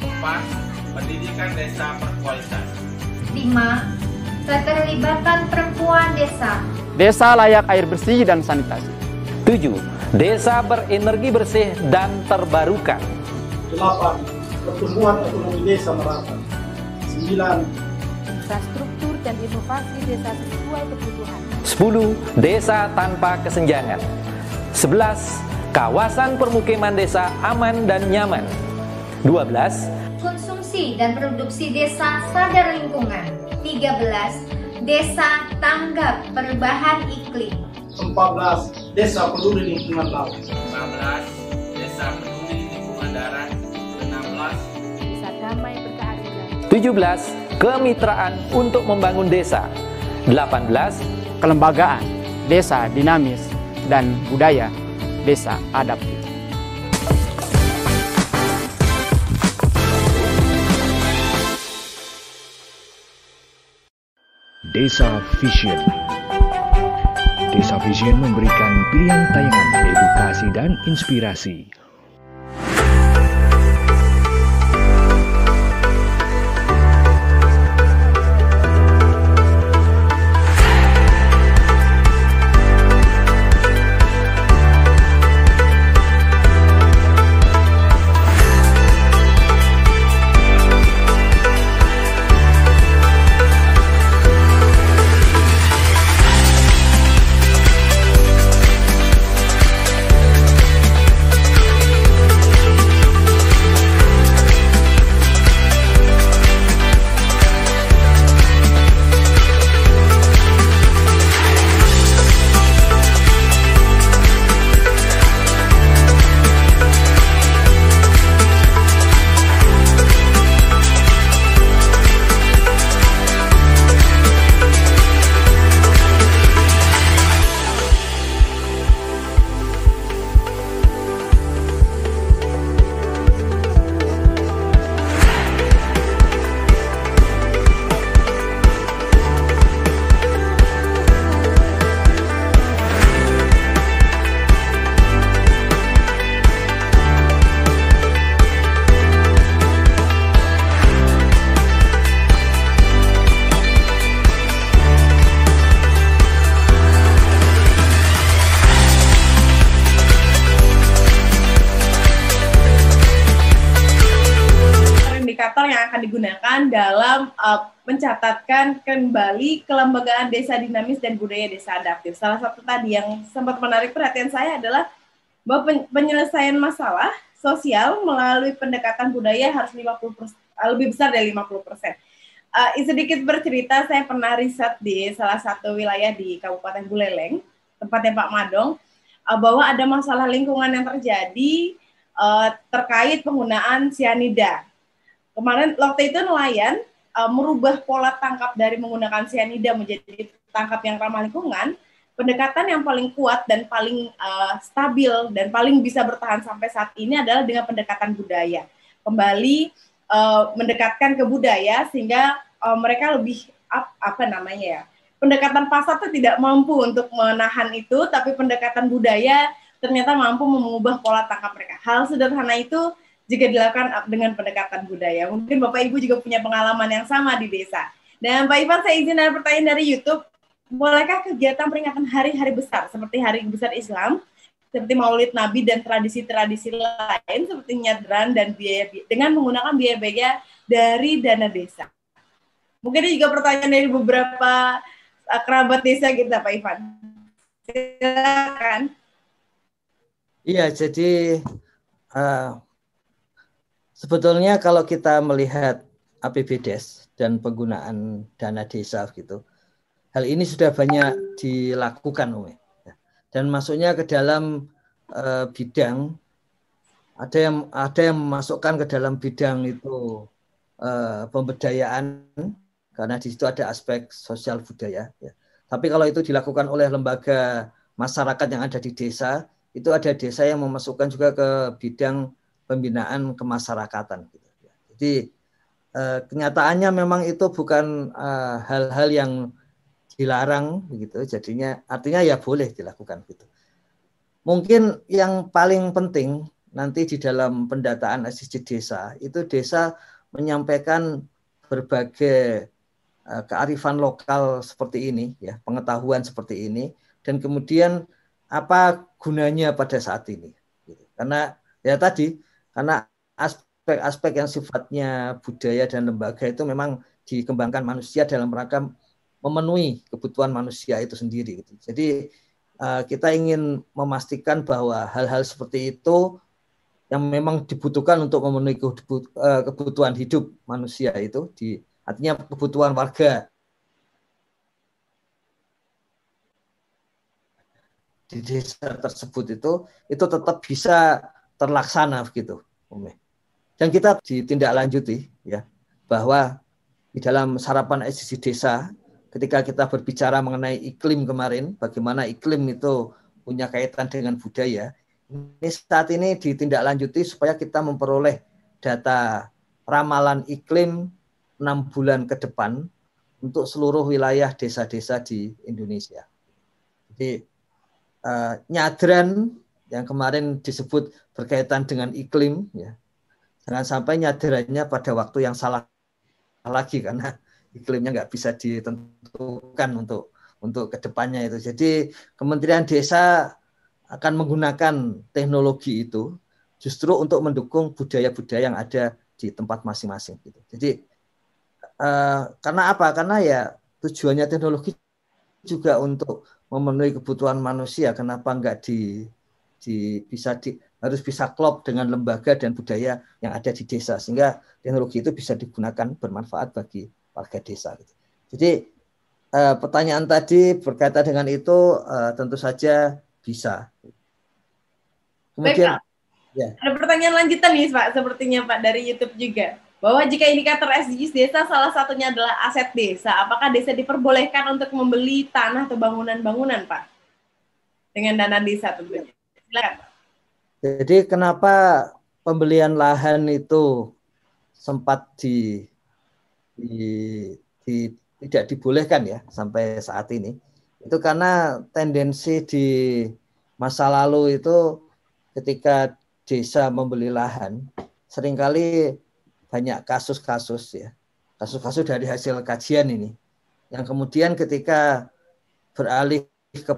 [SPEAKER 13] Empat, pendidikan desa berkualitas.
[SPEAKER 2] Lima, keterlibatan perempuan desa.
[SPEAKER 5] Desa layak air bersih dan sanitasi.
[SPEAKER 4] Tujuh, desa berenergi bersih dan terbarukan.
[SPEAKER 6] Delapan, pertumbuhan ekonomi desa merata. Sembilan,
[SPEAKER 1] infrastruktur dan inovasi desa sesuai kebutuhan.
[SPEAKER 4] 10. Desa tanpa kesenjangan 11. Kawasan permukiman desa aman dan nyaman 12.
[SPEAKER 2] Konsumsi dan produksi desa sadar lingkungan 13. Desa tanggap perubahan iklim
[SPEAKER 6] 14. Desa peduli lingkungan laut
[SPEAKER 13] 15. Desa peduli lingkungan darat 16.
[SPEAKER 1] Desa damai berkeadilan
[SPEAKER 4] 17. Kemitraan untuk membangun desa 18.
[SPEAKER 5] Kelembagaan desa dinamis dan budaya desa adaptif.
[SPEAKER 14] Desa Vision. Desa Vision memberikan pilihan tayangan edukasi dan inspirasi
[SPEAKER 8] indikator yang akan digunakan dalam uh, mencatatkan kembali kelembagaan desa dinamis dan budaya desa adaptif. Salah satu tadi yang sempat menarik perhatian saya adalah bahwa penyelesaian masalah sosial melalui pendekatan budaya harus 50% lebih besar dari 50%. Uh, sedikit bercerita, saya pernah riset di salah satu wilayah di Kabupaten Buleleng, tempatnya Pak Madong, uh, bahwa ada masalah lingkungan yang terjadi uh, terkait penggunaan sianida kemarin waktu itu nelayan uh, merubah pola tangkap dari menggunakan sianida menjadi tangkap yang ramah lingkungan, pendekatan yang paling kuat dan paling uh, stabil dan paling bisa bertahan sampai saat ini adalah dengan pendekatan budaya. Kembali uh, mendekatkan ke budaya sehingga uh, mereka lebih up, apa namanya ya? Pendekatan pasar itu tidak mampu untuk menahan itu, tapi pendekatan budaya ternyata mampu mengubah pola tangkap mereka. Hal sederhana itu jika dilakukan dengan pendekatan budaya. Mungkin Bapak Ibu juga punya pengalaman yang sama di desa. Dan Pak Ivan, saya izin ada pertanyaan dari YouTube. Bolehkah kegiatan peringatan hari-hari besar seperti Hari Besar Islam, seperti Maulid Nabi dan tradisi-tradisi lain seperti nyadran dan biaya dengan menggunakan biaya-biaya dari dana desa? Mungkin ada juga pertanyaan dari beberapa uh, kerabat desa kita, Pak Ivan. Silakan.
[SPEAKER 10] Iya, jadi uh, Sebetulnya kalau kita melihat APBDes dan penggunaan dana desa gitu, hal ini sudah banyak dilakukan, Umi. Dan masuknya ke dalam uh, bidang ada yang ada yang memasukkan ke dalam bidang itu uh, pemberdayaan karena di situ ada aspek sosial budaya. Ya. Tapi kalau itu dilakukan oleh lembaga masyarakat yang ada di desa, itu ada desa yang memasukkan juga ke bidang pembinaan kemasyarakatan. Gitu. Jadi uh, kenyataannya memang itu bukan hal-hal uh, yang dilarang begitu. Jadinya artinya ya boleh dilakukan gitu. Mungkin yang paling penting nanti di dalam pendataan SDG desa itu desa menyampaikan berbagai uh, kearifan lokal seperti ini ya, pengetahuan seperti ini dan kemudian apa gunanya pada saat ini. Gitu. Karena ya tadi karena aspek-aspek yang sifatnya budaya dan lembaga itu memang dikembangkan manusia dalam rangka memenuhi kebutuhan manusia itu sendiri. Gitu. Jadi uh, kita ingin memastikan bahwa hal-hal seperti itu yang memang dibutuhkan untuk memenuhi eh, kebutuhan hidup manusia itu di artinya kebutuhan warga di desa tersebut itu itu tetap bisa terlaksana begitu dan kita ditindaklanjuti ya bahwa di dalam sarapan SDG desa ketika kita berbicara mengenai iklim kemarin bagaimana iklim itu punya kaitan dengan budaya ini saat ini ditindaklanjuti supaya kita memperoleh data ramalan iklim enam bulan ke depan untuk seluruh wilayah desa-desa di Indonesia. Jadi uh, nyadran yang kemarin disebut berkaitan dengan iklim, ya, jangan sampai nyadrannya pada waktu yang salah lagi karena iklimnya nggak bisa ditentukan untuk untuk ke depannya itu. Jadi Kementerian Desa akan menggunakan teknologi itu justru untuk mendukung budaya-budaya yang ada di tempat masing-masing. Gitu. Jadi uh, karena apa? Karena ya tujuannya teknologi juga untuk memenuhi kebutuhan manusia. Kenapa enggak di, di bisa di harus bisa klop dengan lembaga dan budaya yang ada di desa sehingga teknologi itu bisa digunakan bermanfaat bagi warga desa. Gitu. Jadi uh, pertanyaan tadi berkaitan dengan itu uh, tentu saja bisa.
[SPEAKER 8] Kemudian, Baik, ya. ada pertanyaan lanjutan nih Pak, sepertinya Pak dari YouTube juga. Bahwa jika indikator SDGs desa salah satunya adalah aset desa, apakah desa diperbolehkan untuk membeli tanah atau bangunan-bangunan Pak? Dengan dana desa tentunya.
[SPEAKER 10] Jadi kenapa pembelian lahan itu sempat di, di, di tidak dibolehkan ya sampai saat ini? itu karena tendensi di masa lalu itu ketika desa membeli lahan sering kali banyak kasus-kasus ya. Kasus-kasus dari hasil kajian ini. Yang kemudian ketika beralih ke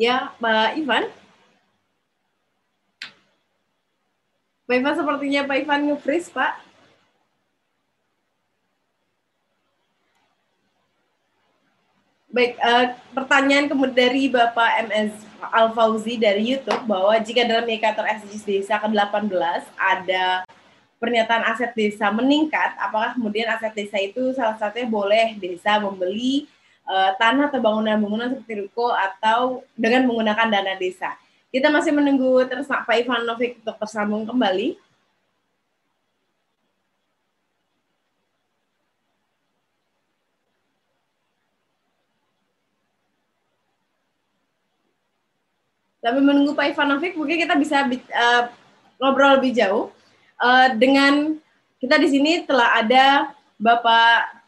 [SPEAKER 8] Ya, Pak Ivan. Pak Ivan sepertinya Pak Ivan nge-freeze, Pak. Baik, uh, pertanyaan kemudian dari Bapak MS Al Fauzi dari YouTube bahwa jika dalam indikator SDGs desa ke-18 ada pernyataan aset desa meningkat, apakah kemudian aset desa itu salah satunya boleh desa membeli uh, tanah atau bangunan-bangunan seperti ruko atau dengan menggunakan dana desa. Kita masih menunggu terus Pak Ivanovic untuk tersambung kembali. Tapi menunggu Pak Ivanovic, mungkin kita bisa uh, ngobrol lebih jauh. Uh, dengan kita di sini telah ada Bapak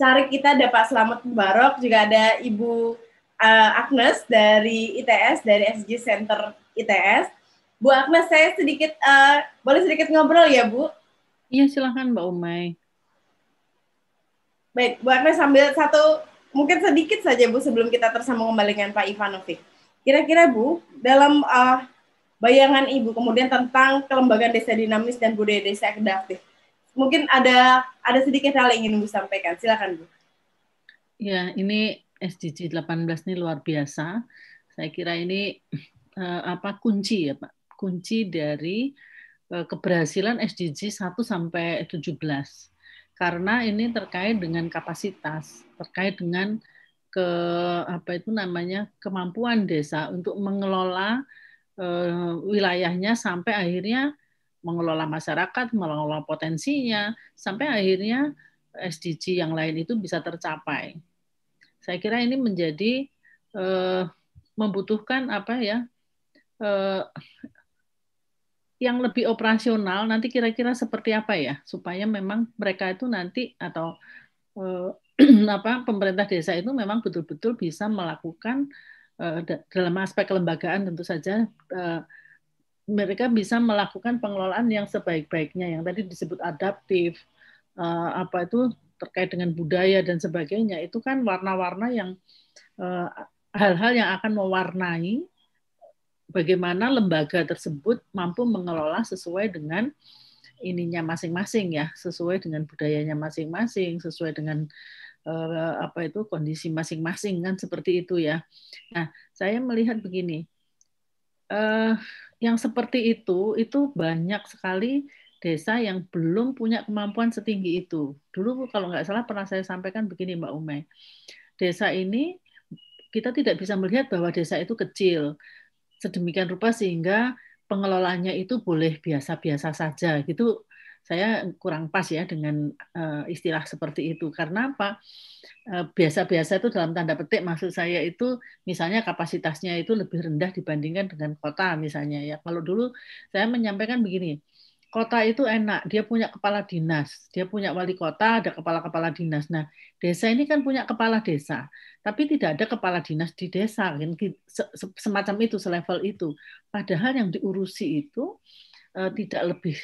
[SPEAKER 8] cari kita ada Pak Selamat Barok, juga ada Ibu uh, Agnes dari ITS, dari SG Center ITS. Bu Agnes, saya sedikit, uh, boleh sedikit ngobrol ya Bu?
[SPEAKER 15] Iya, silahkan Mbak Umay.
[SPEAKER 8] Baik, Bu Agnes sambil satu, mungkin sedikit saja Bu sebelum kita tersambung kembali dengan Pak Ivanovic. Kira-kira Bu, dalam uh, bayangan Ibu kemudian tentang kelembagaan desa dinamis dan budaya desa adaptif, mungkin ada ada sedikit hal yang ingin Ibu sampaikan. Silakan Bu.
[SPEAKER 15] Ya, ini SDG 18 ini luar biasa. Saya kira ini uh, apa kunci ya, Pak. Kunci dari uh, keberhasilan SDG 1 sampai 17. karena ini terkait dengan kapasitas, terkait dengan ke apa itu namanya kemampuan desa untuk mengelola eh, wilayahnya sampai akhirnya mengelola masyarakat, mengelola potensinya, sampai akhirnya SDG yang lain itu bisa tercapai. Saya kira ini menjadi eh, membutuhkan apa ya eh, yang lebih operasional nanti kira-kira seperti apa ya supaya memang mereka itu nanti atau eh, apa pemerintah desa itu memang betul-betul bisa melakukan eh, dalam aspek kelembagaan tentu saja eh, mereka bisa melakukan pengelolaan yang sebaik-baiknya yang tadi disebut adaptif eh, apa itu terkait dengan budaya dan sebagainya itu kan warna-warna yang eh, hal-hal yang akan mewarnai bagaimana lembaga tersebut mampu mengelola sesuai dengan ininya masing-masing ya, sesuai dengan budayanya masing-masing, sesuai dengan uh, apa itu kondisi masing-masing kan seperti itu ya. Nah, saya melihat begini, uh, yang seperti itu itu banyak sekali desa yang belum punya kemampuan setinggi itu. Dulu kalau nggak salah pernah saya sampaikan begini Mbak Umay, desa ini kita tidak bisa melihat bahwa desa itu kecil. Sedemikian rupa sehingga pengelolanya itu boleh biasa-biasa saja gitu saya kurang pas ya dengan uh, istilah seperti itu karena apa eh, biasa-biasa uh, itu dalam tanda petik maksud saya itu misalnya kapasitasnya itu lebih rendah dibandingkan dengan kota misalnya ya kalau dulu saya menyampaikan begini kota itu enak, dia punya kepala dinas, dia punya wali kota, ada kepala-kepala dinas. Nah, desa ini kan punya kepala desa, tapi tidak ada kepala dinas di desa, kan semacam itu, selevel itu. Padahal yang diurusi itu uh, tidak lebih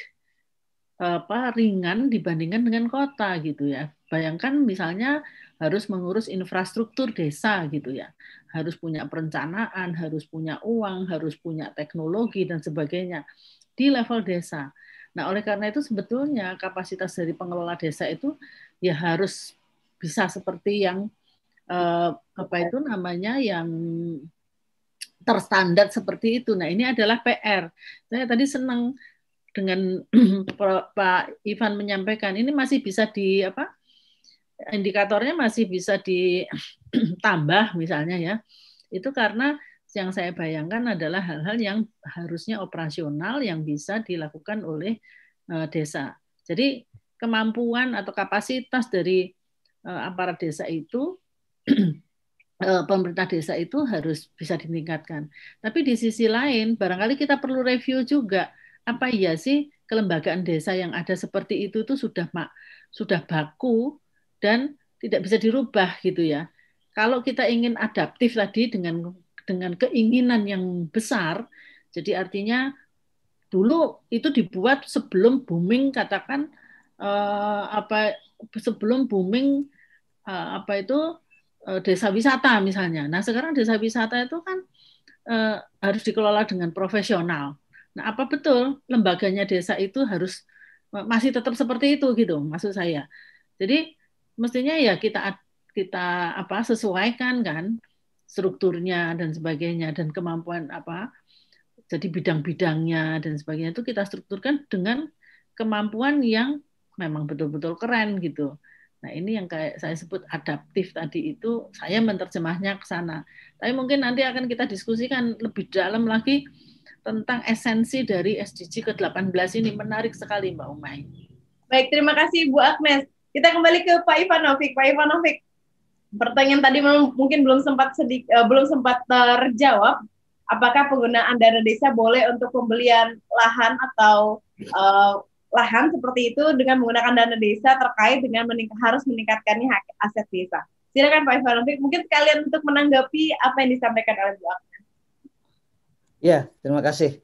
[SPEAKER 15] apa ringan dibandingkan dengan kota gitu ya. Bayangkan misalnya harus mengurus infrastruktur desa gitu ya. Harus punya perencanaan, harus punya uang, harus punya teknologi dan sebagainya di level desa. Nah, oleh karena itu sebetulnya kapasitas dari pengelola desa itu ya harus bisa seperti yang eh, apa itu namanya yang terstandar seperti itu. Nah, ini adalah PR. Saya tadi senang dengan Pak Ivan menyampaikan ini masih bisa di apa? indikatornya masih bisa ditambah misalnya ya. Itu karena yang saya bayangkan adalah hal-hal yang harusnya operasional yang bisa dilakukan oleh uh, desa. Jadi kemampuan atau kapasitas dari uh, aparat desa itu uh, pemerintah desa itu harus bisa ditingkatkan. Tapi di sisi lain barangkali kita perlu review juga apa iya sih kelembagaan desa yang ada seperti itu itu sudah mak sudah baku dan tidak bisa dirubah gitu ya. Kalau kita ingin adaptif tadi dengan dengan keinginan yang besar. Jadi artinya dulu itu dibuat sebelum booming katakan uh, apa sebelum booming uh, apa itu uh, desa wisata misalnya. Nah sekarang desa wisata itu kan uh, harus dikelola dengan profesional. Nah apa betul lembaganya desa itu harus masih tetap seperti itu gitu maksud saya. Jadi mestinya ya kita kita apa sesuaikan kan strukturnya dan sebagainya dan kemampuan apa jadi bidang-bidangnya dan sebagainya itu kita strukturkan dengan kemampuan yang memang betul-betul keren gitu. Nah ini yang kayak saya sebut adaptif tadi itu saya menerjemahnya ke sana. Tapi mungkin nanti akan kita diskusikan lebih dalam lagi tentang esensi dari SDG ke-18 ini menarik sekali Mbak Umay.
[SPEAKER 8] Baik, terima kasih Bu Agnes. Kita kembali ke Pak Ivanovic. Pak Ivanovic, pertanyaan tadi mungkin belum sempat sedik, uh, belum sempat terjawab. Apakah penggunaan dana desa boleh untuk pembelian lahan atau uh, lahan seperti itu dengan menggunakan dana desa terkait dengan mening harus meningkatkannya aset desa? Silakan Pak Ivanovic, mungkin sekalian untuk menanggapi apa yang disampaikan oleh Bu Agnes.
[SPEAKER 10] Ya, terima kasih.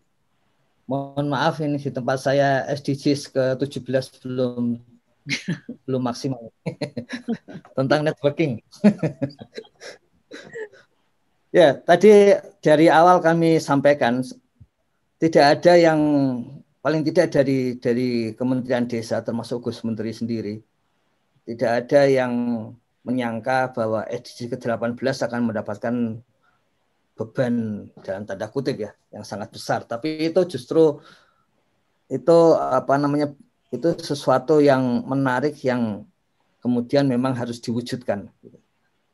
[SPEAKER 10] Mohon maaf ini di tempat saya SDGs ke-17 belum belum maksimal tentang networking. ya, tadi dari awal kami sampaikan tidak ada yang paling tidak dari dari Kementerian Desa termasuk Gus Menteri sendiri tidak ada yang menyangka bahwa SDG ke-18 akan mendapatkan beban dalam tanda kutip ya yang sangat besar. Tapi itu justru itu apa namanya itu sesuatu yang menarik yang kemudian memang harus diwujudkan.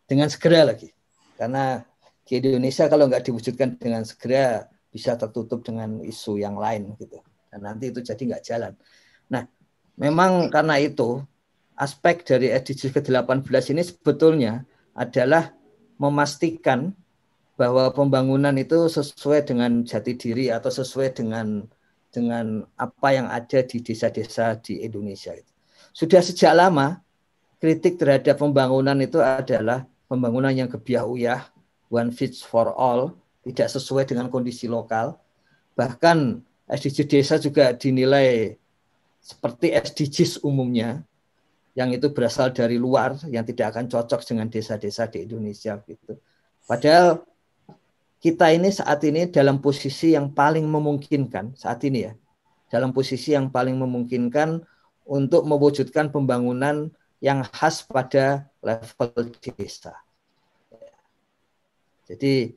[SPEAKER 10] Dengan segera lagi. Karena di Indonesia kalau nggak diwujudkan dengan segera bisa tertutup dengan isu yang lain gitu. Dan nanti itu jadi nggak jalan. Nah memang karena itu aspek dari SDGs ke-18 ini sebetulnya adalah memastikan bahwa pembangunan itu sesuai dengan jati diri atau sesuai dengan dengan apa yang ada di desa-desa di Indonesia. Sudah sejak lama kritik terhadap pembangunan itu adalah pembangunan yang kebiah uyah, one fits for all, tidak sesuai dengan kondisi lokal. Bahkan SDGs desa juga dinilai seperti SDGs umumnya, yang itu berasal dari luar, yang tidak akan cocok dengan desa-desa di Indonesia gitu. Padahal kita ini saat ini dalam posisi yang paling memungkinkan saat ini ya dalam posisi yang paling memungkinkan untuk mewujudkan pembangunan yang khas pada level desa. Jadi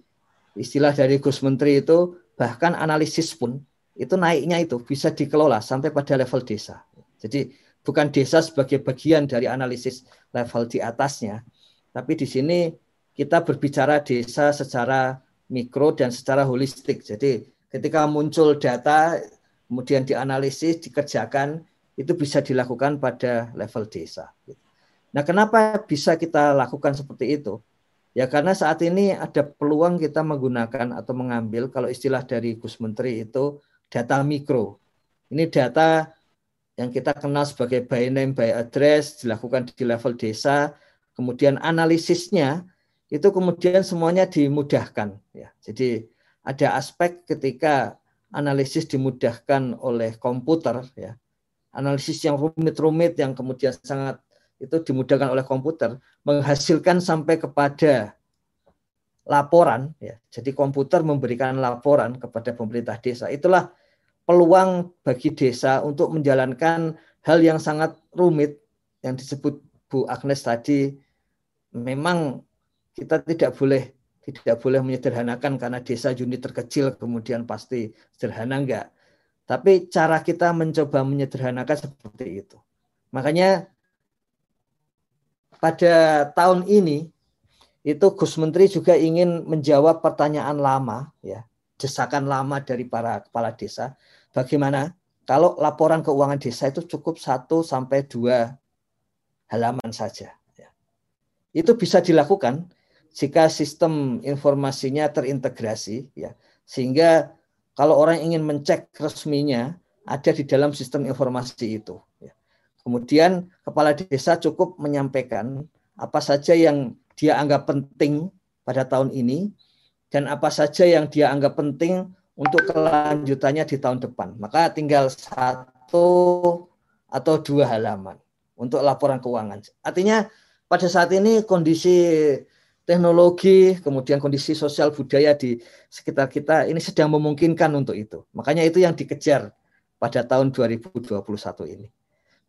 [SPEAKER 10] istilah dari Gus Menteri itu bahkan analisis pun itu naiknya itu bisa dikelola sampai pada level desa. Jadi bukan desa sebagai bagian dari analisis level di atasnya, tapi di sini kita berbicara desa secara mikro dan secara holistik. Jadi ketika muncul data kemudian dianalisis, dikerjakan itu bisa dilakukan pada level desa. Nah, kenapa bisa kita lakukan seperti itu? Ya karena saat ini ada peluang kita menggunakan atau mengambil kalau istilah dari Gus Menteri itu data mikro. Ini data yang kita kenal sebagai by name by address dilakukan di level desa, kemudian analisisnya itu kemudian semuanya dimudahkan ya. Jadi ada aspek ketika analisis dimudahkan oleh komputer ya. Analisis yang rumit-rumit yang kemudian sangat itu dimudahkan oleh komputer menghasilkan sampai kepada laporan ya. Jadi komputer memberikan laporan kepada pemerintah desa. Itulah peluang bagi desa untuk menjalankan hal yang sangat rumit yang disebut Bu Agnes tadi memang kita tidak boleh tidak boleh menyederhanakan karena desa unit terkecil kemudian pasti sederhana enggak. Tapi cara kita mencoba menyederhanakan seperti itu. Makanya pada tahun ini itu Gus Menteri juga ingin menjawab pertanyaan lama ya, desakan lama dari para kepala desa. Bagaimana kalau laporan keuangan desa itu cukup satu sampai dua halaman saja. Ya. Itu bisa dilakukan jika sistem informasinya terintegrasi ya sehingga kalau orang ingin mencek resminya ada di dalam sistem informasi itu ya. kemudian kepala desa cukup menyampaikan apa saja yang dia anggap penting pada tahun ini dan apa saja yang dia anggap penting untuk kelanjutannya di tahun depan maka tinggal satu atau dua halaman untuk laporan keuangan artinya pada saat ini kondisi teknologi, kemudian kondisi sosial budaya di sekitar kita ini sedang memungkinkan untuk itu. Makanya itu yang dikejar pada tahun 2021 ini.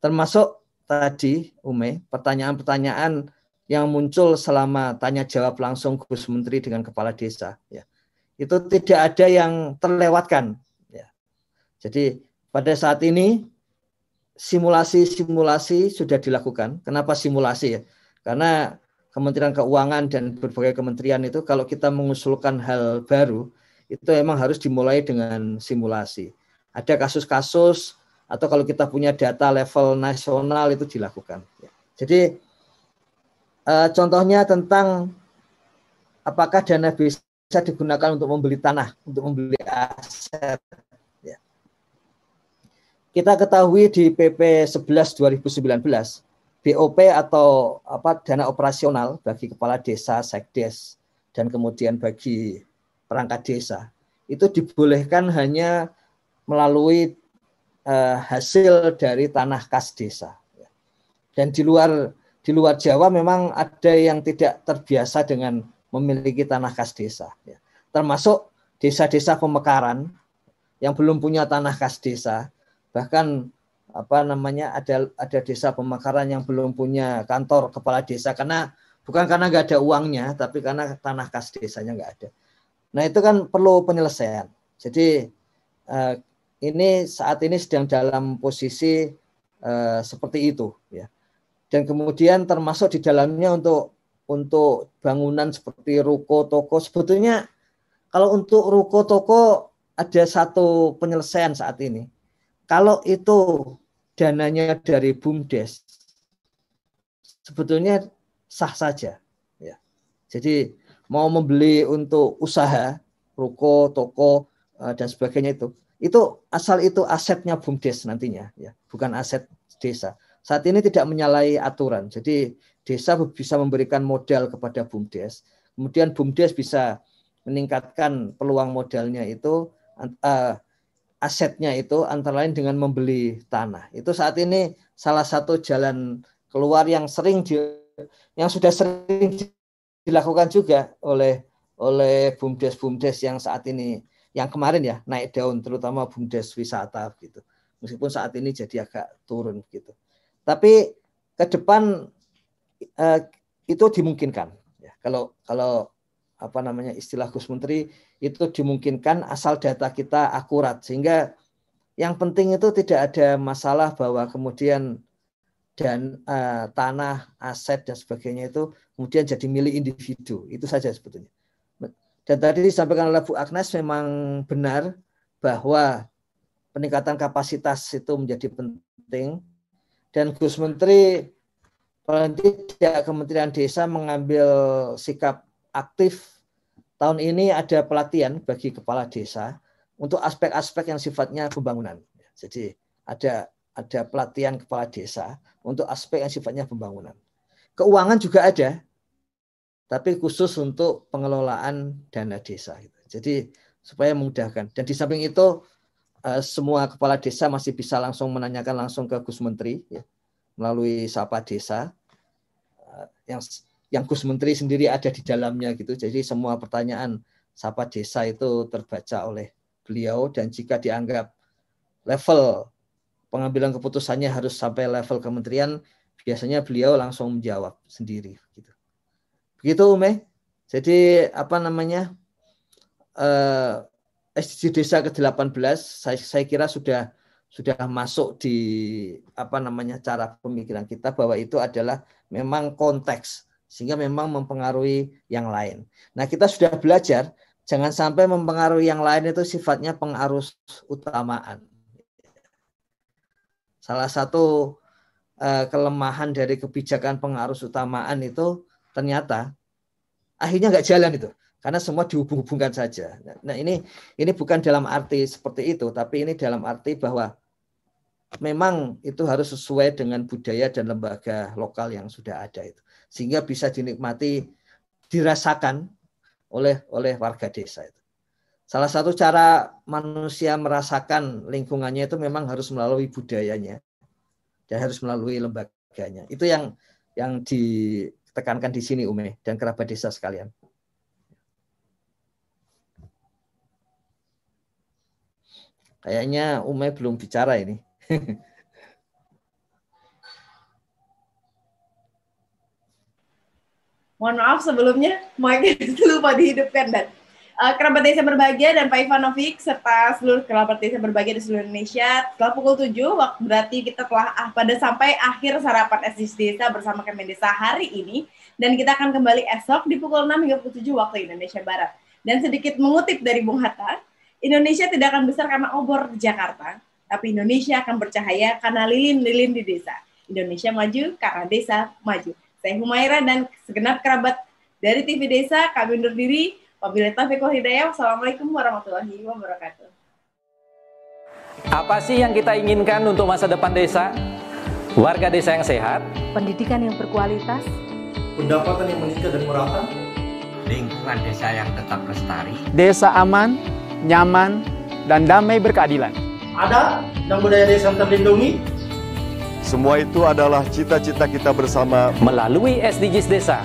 [SPEAKER 10] Termasuk tadi Ume, pertanyaan-pertanyaan yang muncul selama tanya jawab langsung Gus Menteri dengan kepala desa ya. Itu tidak ada yang terlewatkan ya. Jadi pada saat ini simulasi-simulasi sudah dilakukan. Kenapa simulasi ya? Karena Kementerian Keuangan dan berbagai kementerian itu kalau kita mengusulkan hal baru itu memang harus dimulai dengan simulasi. Ada kasus-kasus atau kalau kita punya data level nasional itu dilakukan. Jadi eh, contohnya tentang apakah dana bisa digunakan untuk membeli tanah, untuk membeli aset. Ya. Kita ketahui di PP 11 2019 BOP atau apa dana operasional bagi kepala desa, sekdes dan kemudian bagi perangkat desa itu dibolehkan hanya melalui uh, hasil dari tanah kas desa. Dan di luar di luar Jawa memang ada yang tidak terbiasa dengan memiliki tanah kas desa. Termasuk desa-desa pemekaran yang belum punya tanah kas desa, bahkan apa namanya ada ada desa pemekaran yang belum punya kantor kepala desa karena bukan karena nggak ada uangnya tapi karena tanah kas desanya nggak ada. Nah itu kan perlu penyelesaian. Jadi eh, ini saat ini sedang dalam posisi uh, seperti itu ya. Dan kemudian termasuk di dalamnya untuk untuk bangunan seperti ruko toko sebetulnya kalau untuk ruko toko ada satu penyelesaian saat ini. Kalau itu dananya dari BUMDes sebetulnya sah saja ya. Jadi mau membeli untuk usaha ruko, toko uh, dan sebagainya itu itu asal itu asetnya BUMDes nantinya ya, bukan aset desa. Saat ini tidak menyalahi aturan. Jadi desa bisa memberikan modal kepada BUMDes. Kemudian BUMDes bisa meningkatkan peluang modalnya itu uh, asetnya itu antara lain dengan membeli tanah. Itu saat ini salah satu jalan keluar yang sering di, yang sudah sering dilakukan juga oleh oleh bumdes bumdes yang saat ini yang kemarin ya naik daun terutama bumdes wisata gitu. Meskipun saat ini jadi agak turun gitu. Tapi ke depan eh, itu dimungkinkan. Ya kalau kalau apa namanya istilah Gus Menteri itu dimungkinkan asal data kita akurat sehingga yang penting itu tidak ada masalah bahwa kemudian dan uh, tanah aset dan sebagainya itu kemudian jadi milik individu itu saja sebetulnya dan tadi disampaikan oleh Bu Agnes memang benar bahwa peningkatan kapasitas itu menjadi penting. Dan Gus Menteri paling tidak Kementerian Desa mengambil sikap aktif. Tahun ini ada pelatihan bagi kepala desa untuk aspek-aspek yang sifatnya pembangunan. Jadi ada ada pelatihan kepala desa untuk aspek yang sifatnya pembangunan. Keuangan juga ada, tapi khusus untuk pengelolaan dana desa. Gitu. Jadi supaya memudahkan. Dan di samping itu eh, semua kepala desa masih bisa langsung menanyakan langsung ke Gus Menteri ya, melalui Sapa Desa eh, yang yang Gus Menteri sendiri ada di dalamnya gitu. Jadi semua pertanyaan Sapa Desa itu terbaca oleh beliau dan jika dianggap level pengambilan keputusannya harus sampai level kementerian, biasanya beliau langsung menjawab sendiri gitu. Begitu Ume. Jadi apa namanya? Eh, SDG desa ke-18 saya, saya kira sudah sudah masuk di apa namanya cara pemikiran kita bahwa itu adalah memang konteks sehingga memang mempengaruhi yang lain. Nah, kita sudah belajar jangan sampai mempengaruhi yang lain itu sifatnya pengarus utamaan. Salah satu uh, kelemahan dari kebijakan pengarus utamaan itu ternyata akhirnya nggak jalan itu karena semua dihubung-hubungkan saja. Nah ini ini bukan dalam arti seperti itu, tapi ini dalam arti bahwa memang itu harus sesuai dengan budaya dan lembaga lokal yang sudah ada itu, sehingga bisa dinikmati, dirasakan oleh oleh warga desa itu. Salah satu cara manusia merasakan lingkungannya itu memang harus melalui budayanya dan harus melalui lembaganya. Itu yang yang di tekankan di sini Ume dan kerabat desa sekalian. Kayaknya Ume belum bicara ini.
[SPEAKER 8] Mohon maaf sebelumnya, mic lupa dihidupkan dan uh, kerabat desa berbahagia dan Pak Ivanovic serta seluruh kerabat desa berbahagia di seluruh Indonesia. Setelah pukul 7, waktu berarti kita telah ah, pada sampai akhir sarapan SDGs Desa bersama Kemen Desa hari ini. Dan kita akan kembali esok di pukul 6 hingga pukul 7 waktu Indonesia Barat. Dan sedikit mengutip dari Bung Hatta, Indonesia tidak akan besar karena obor di Jakarta, tapi Indonesia akan bercahaya karena lilin-lilin di desa. Indonesia maju karena desa maju. Saya Humaira dan segenap kerabat dari TV Desa, kami undur diri. Wabillahi taufiq hidayah. Wassalamualaikum warahmatullahi wabarakatuh.
[SPEAKER 4] Apa sih yang kita inginkan untuk masa depan desa? Warga desa yang sehat,
[SPEAKER 1] pendidikan yang berkualitas,
[SPEAKER 6] pendapatan yang meningkat dan merata,
[SPEAKER 12] lingkungan desa yang tetap lestari,
[SPEAKER 5] desa aman, nyaman, dan damai berkeadilan.
[SPEAKER 6] Ada dan budaya desa terlindungi.
[SPEAKER 7] Semua itu adalah cita-cita kita bersama
[SPEAKER 4] melalui SDGs Desa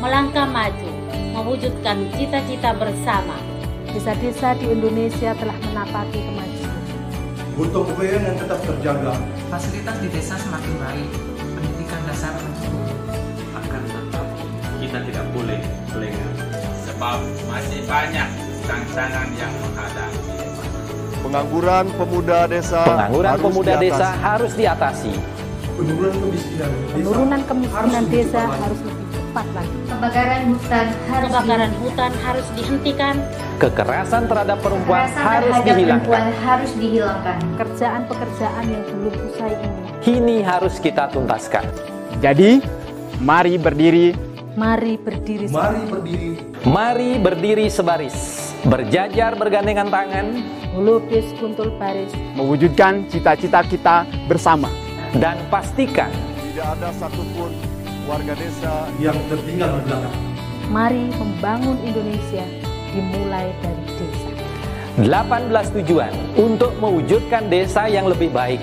[SPEAKER 3] melangkah maju, mewujudkan cita-cita bersama.
[SPEAKER 1] Desa-desa di Indonesia telah menapaki kemajuan.
[SPEAKER 6] Untuk kebayaan yang tetap terjaga.
[SPEAKER 16] Fasilitas di desa semakin baik, pendidikan dasar mencukupi.
[SPEAKER 17] Akan tetap kita tidak boleh lengah.
[SPEAKER 13] Sebab masih banyak tantangan yang menghadapi.
[SPEAKER 7] Pengangguran pemuda desa
[SPEAKER 4] Pengangguran
[SPEAKER 7] harus
[SPEAKER 4] pemuda
[SPEAKER 7] diatasi.
[SPEAKER 4] desa harus diatasi.
[SPEAKER 6] Penurunan kemiskinan desa
[SPEAKER 1] Penurunan kemiskinan
[SPEAKER 6] harus
[SPEAKER 1] desa
[SPEAKER 6] diperbaiki.
[SPEAKER 1] harus lebih cepat lagi.
[SPEAKER 2] Kebakaran hutan harus
[SPEAKER 3] Kebakaran hutan harus dihentikan.
[SPEAKER 4] Kekerasan terhadap perempuan
[SPEAKER 2] Kekerasan
[SPEAKER 4] harus
[SPEAKER 2] terhadap
[SPEAKER 4] dihilangkan.
[SPEAKER 2] perempuan harus dihilangkan.
[SPEAKER 1] Pekerjaan-pekerjaan yang belum usai ini.
[SPEAKER 4] Kini harus kita tuntaskan.
[SPEAKER 5] Jadi, mari berdiri,
[SPEAKER 1] Mari berdiri
[SPEAKER 6] Mari berdiri
[SPEAKER 4] Mari berdiri sebaris, berjajar bergandengan tangan,
[SPEAKER 1] melukis kuntul baris,
[SPEAKER 5] mewujudkan cita-cita kita bersama.
[SPEAKER 4] dan pastikan
[SPEAKER 7] Tidak ada satupun warga desa
[SPEAKER 6] yang tertinggal di belakang.
[SPEAKER 1] Mari membangun Indonesia dimulai dari desa.
[SPEAKER 4] 18 tujuan untuk mewujudkan desa yang lebih baik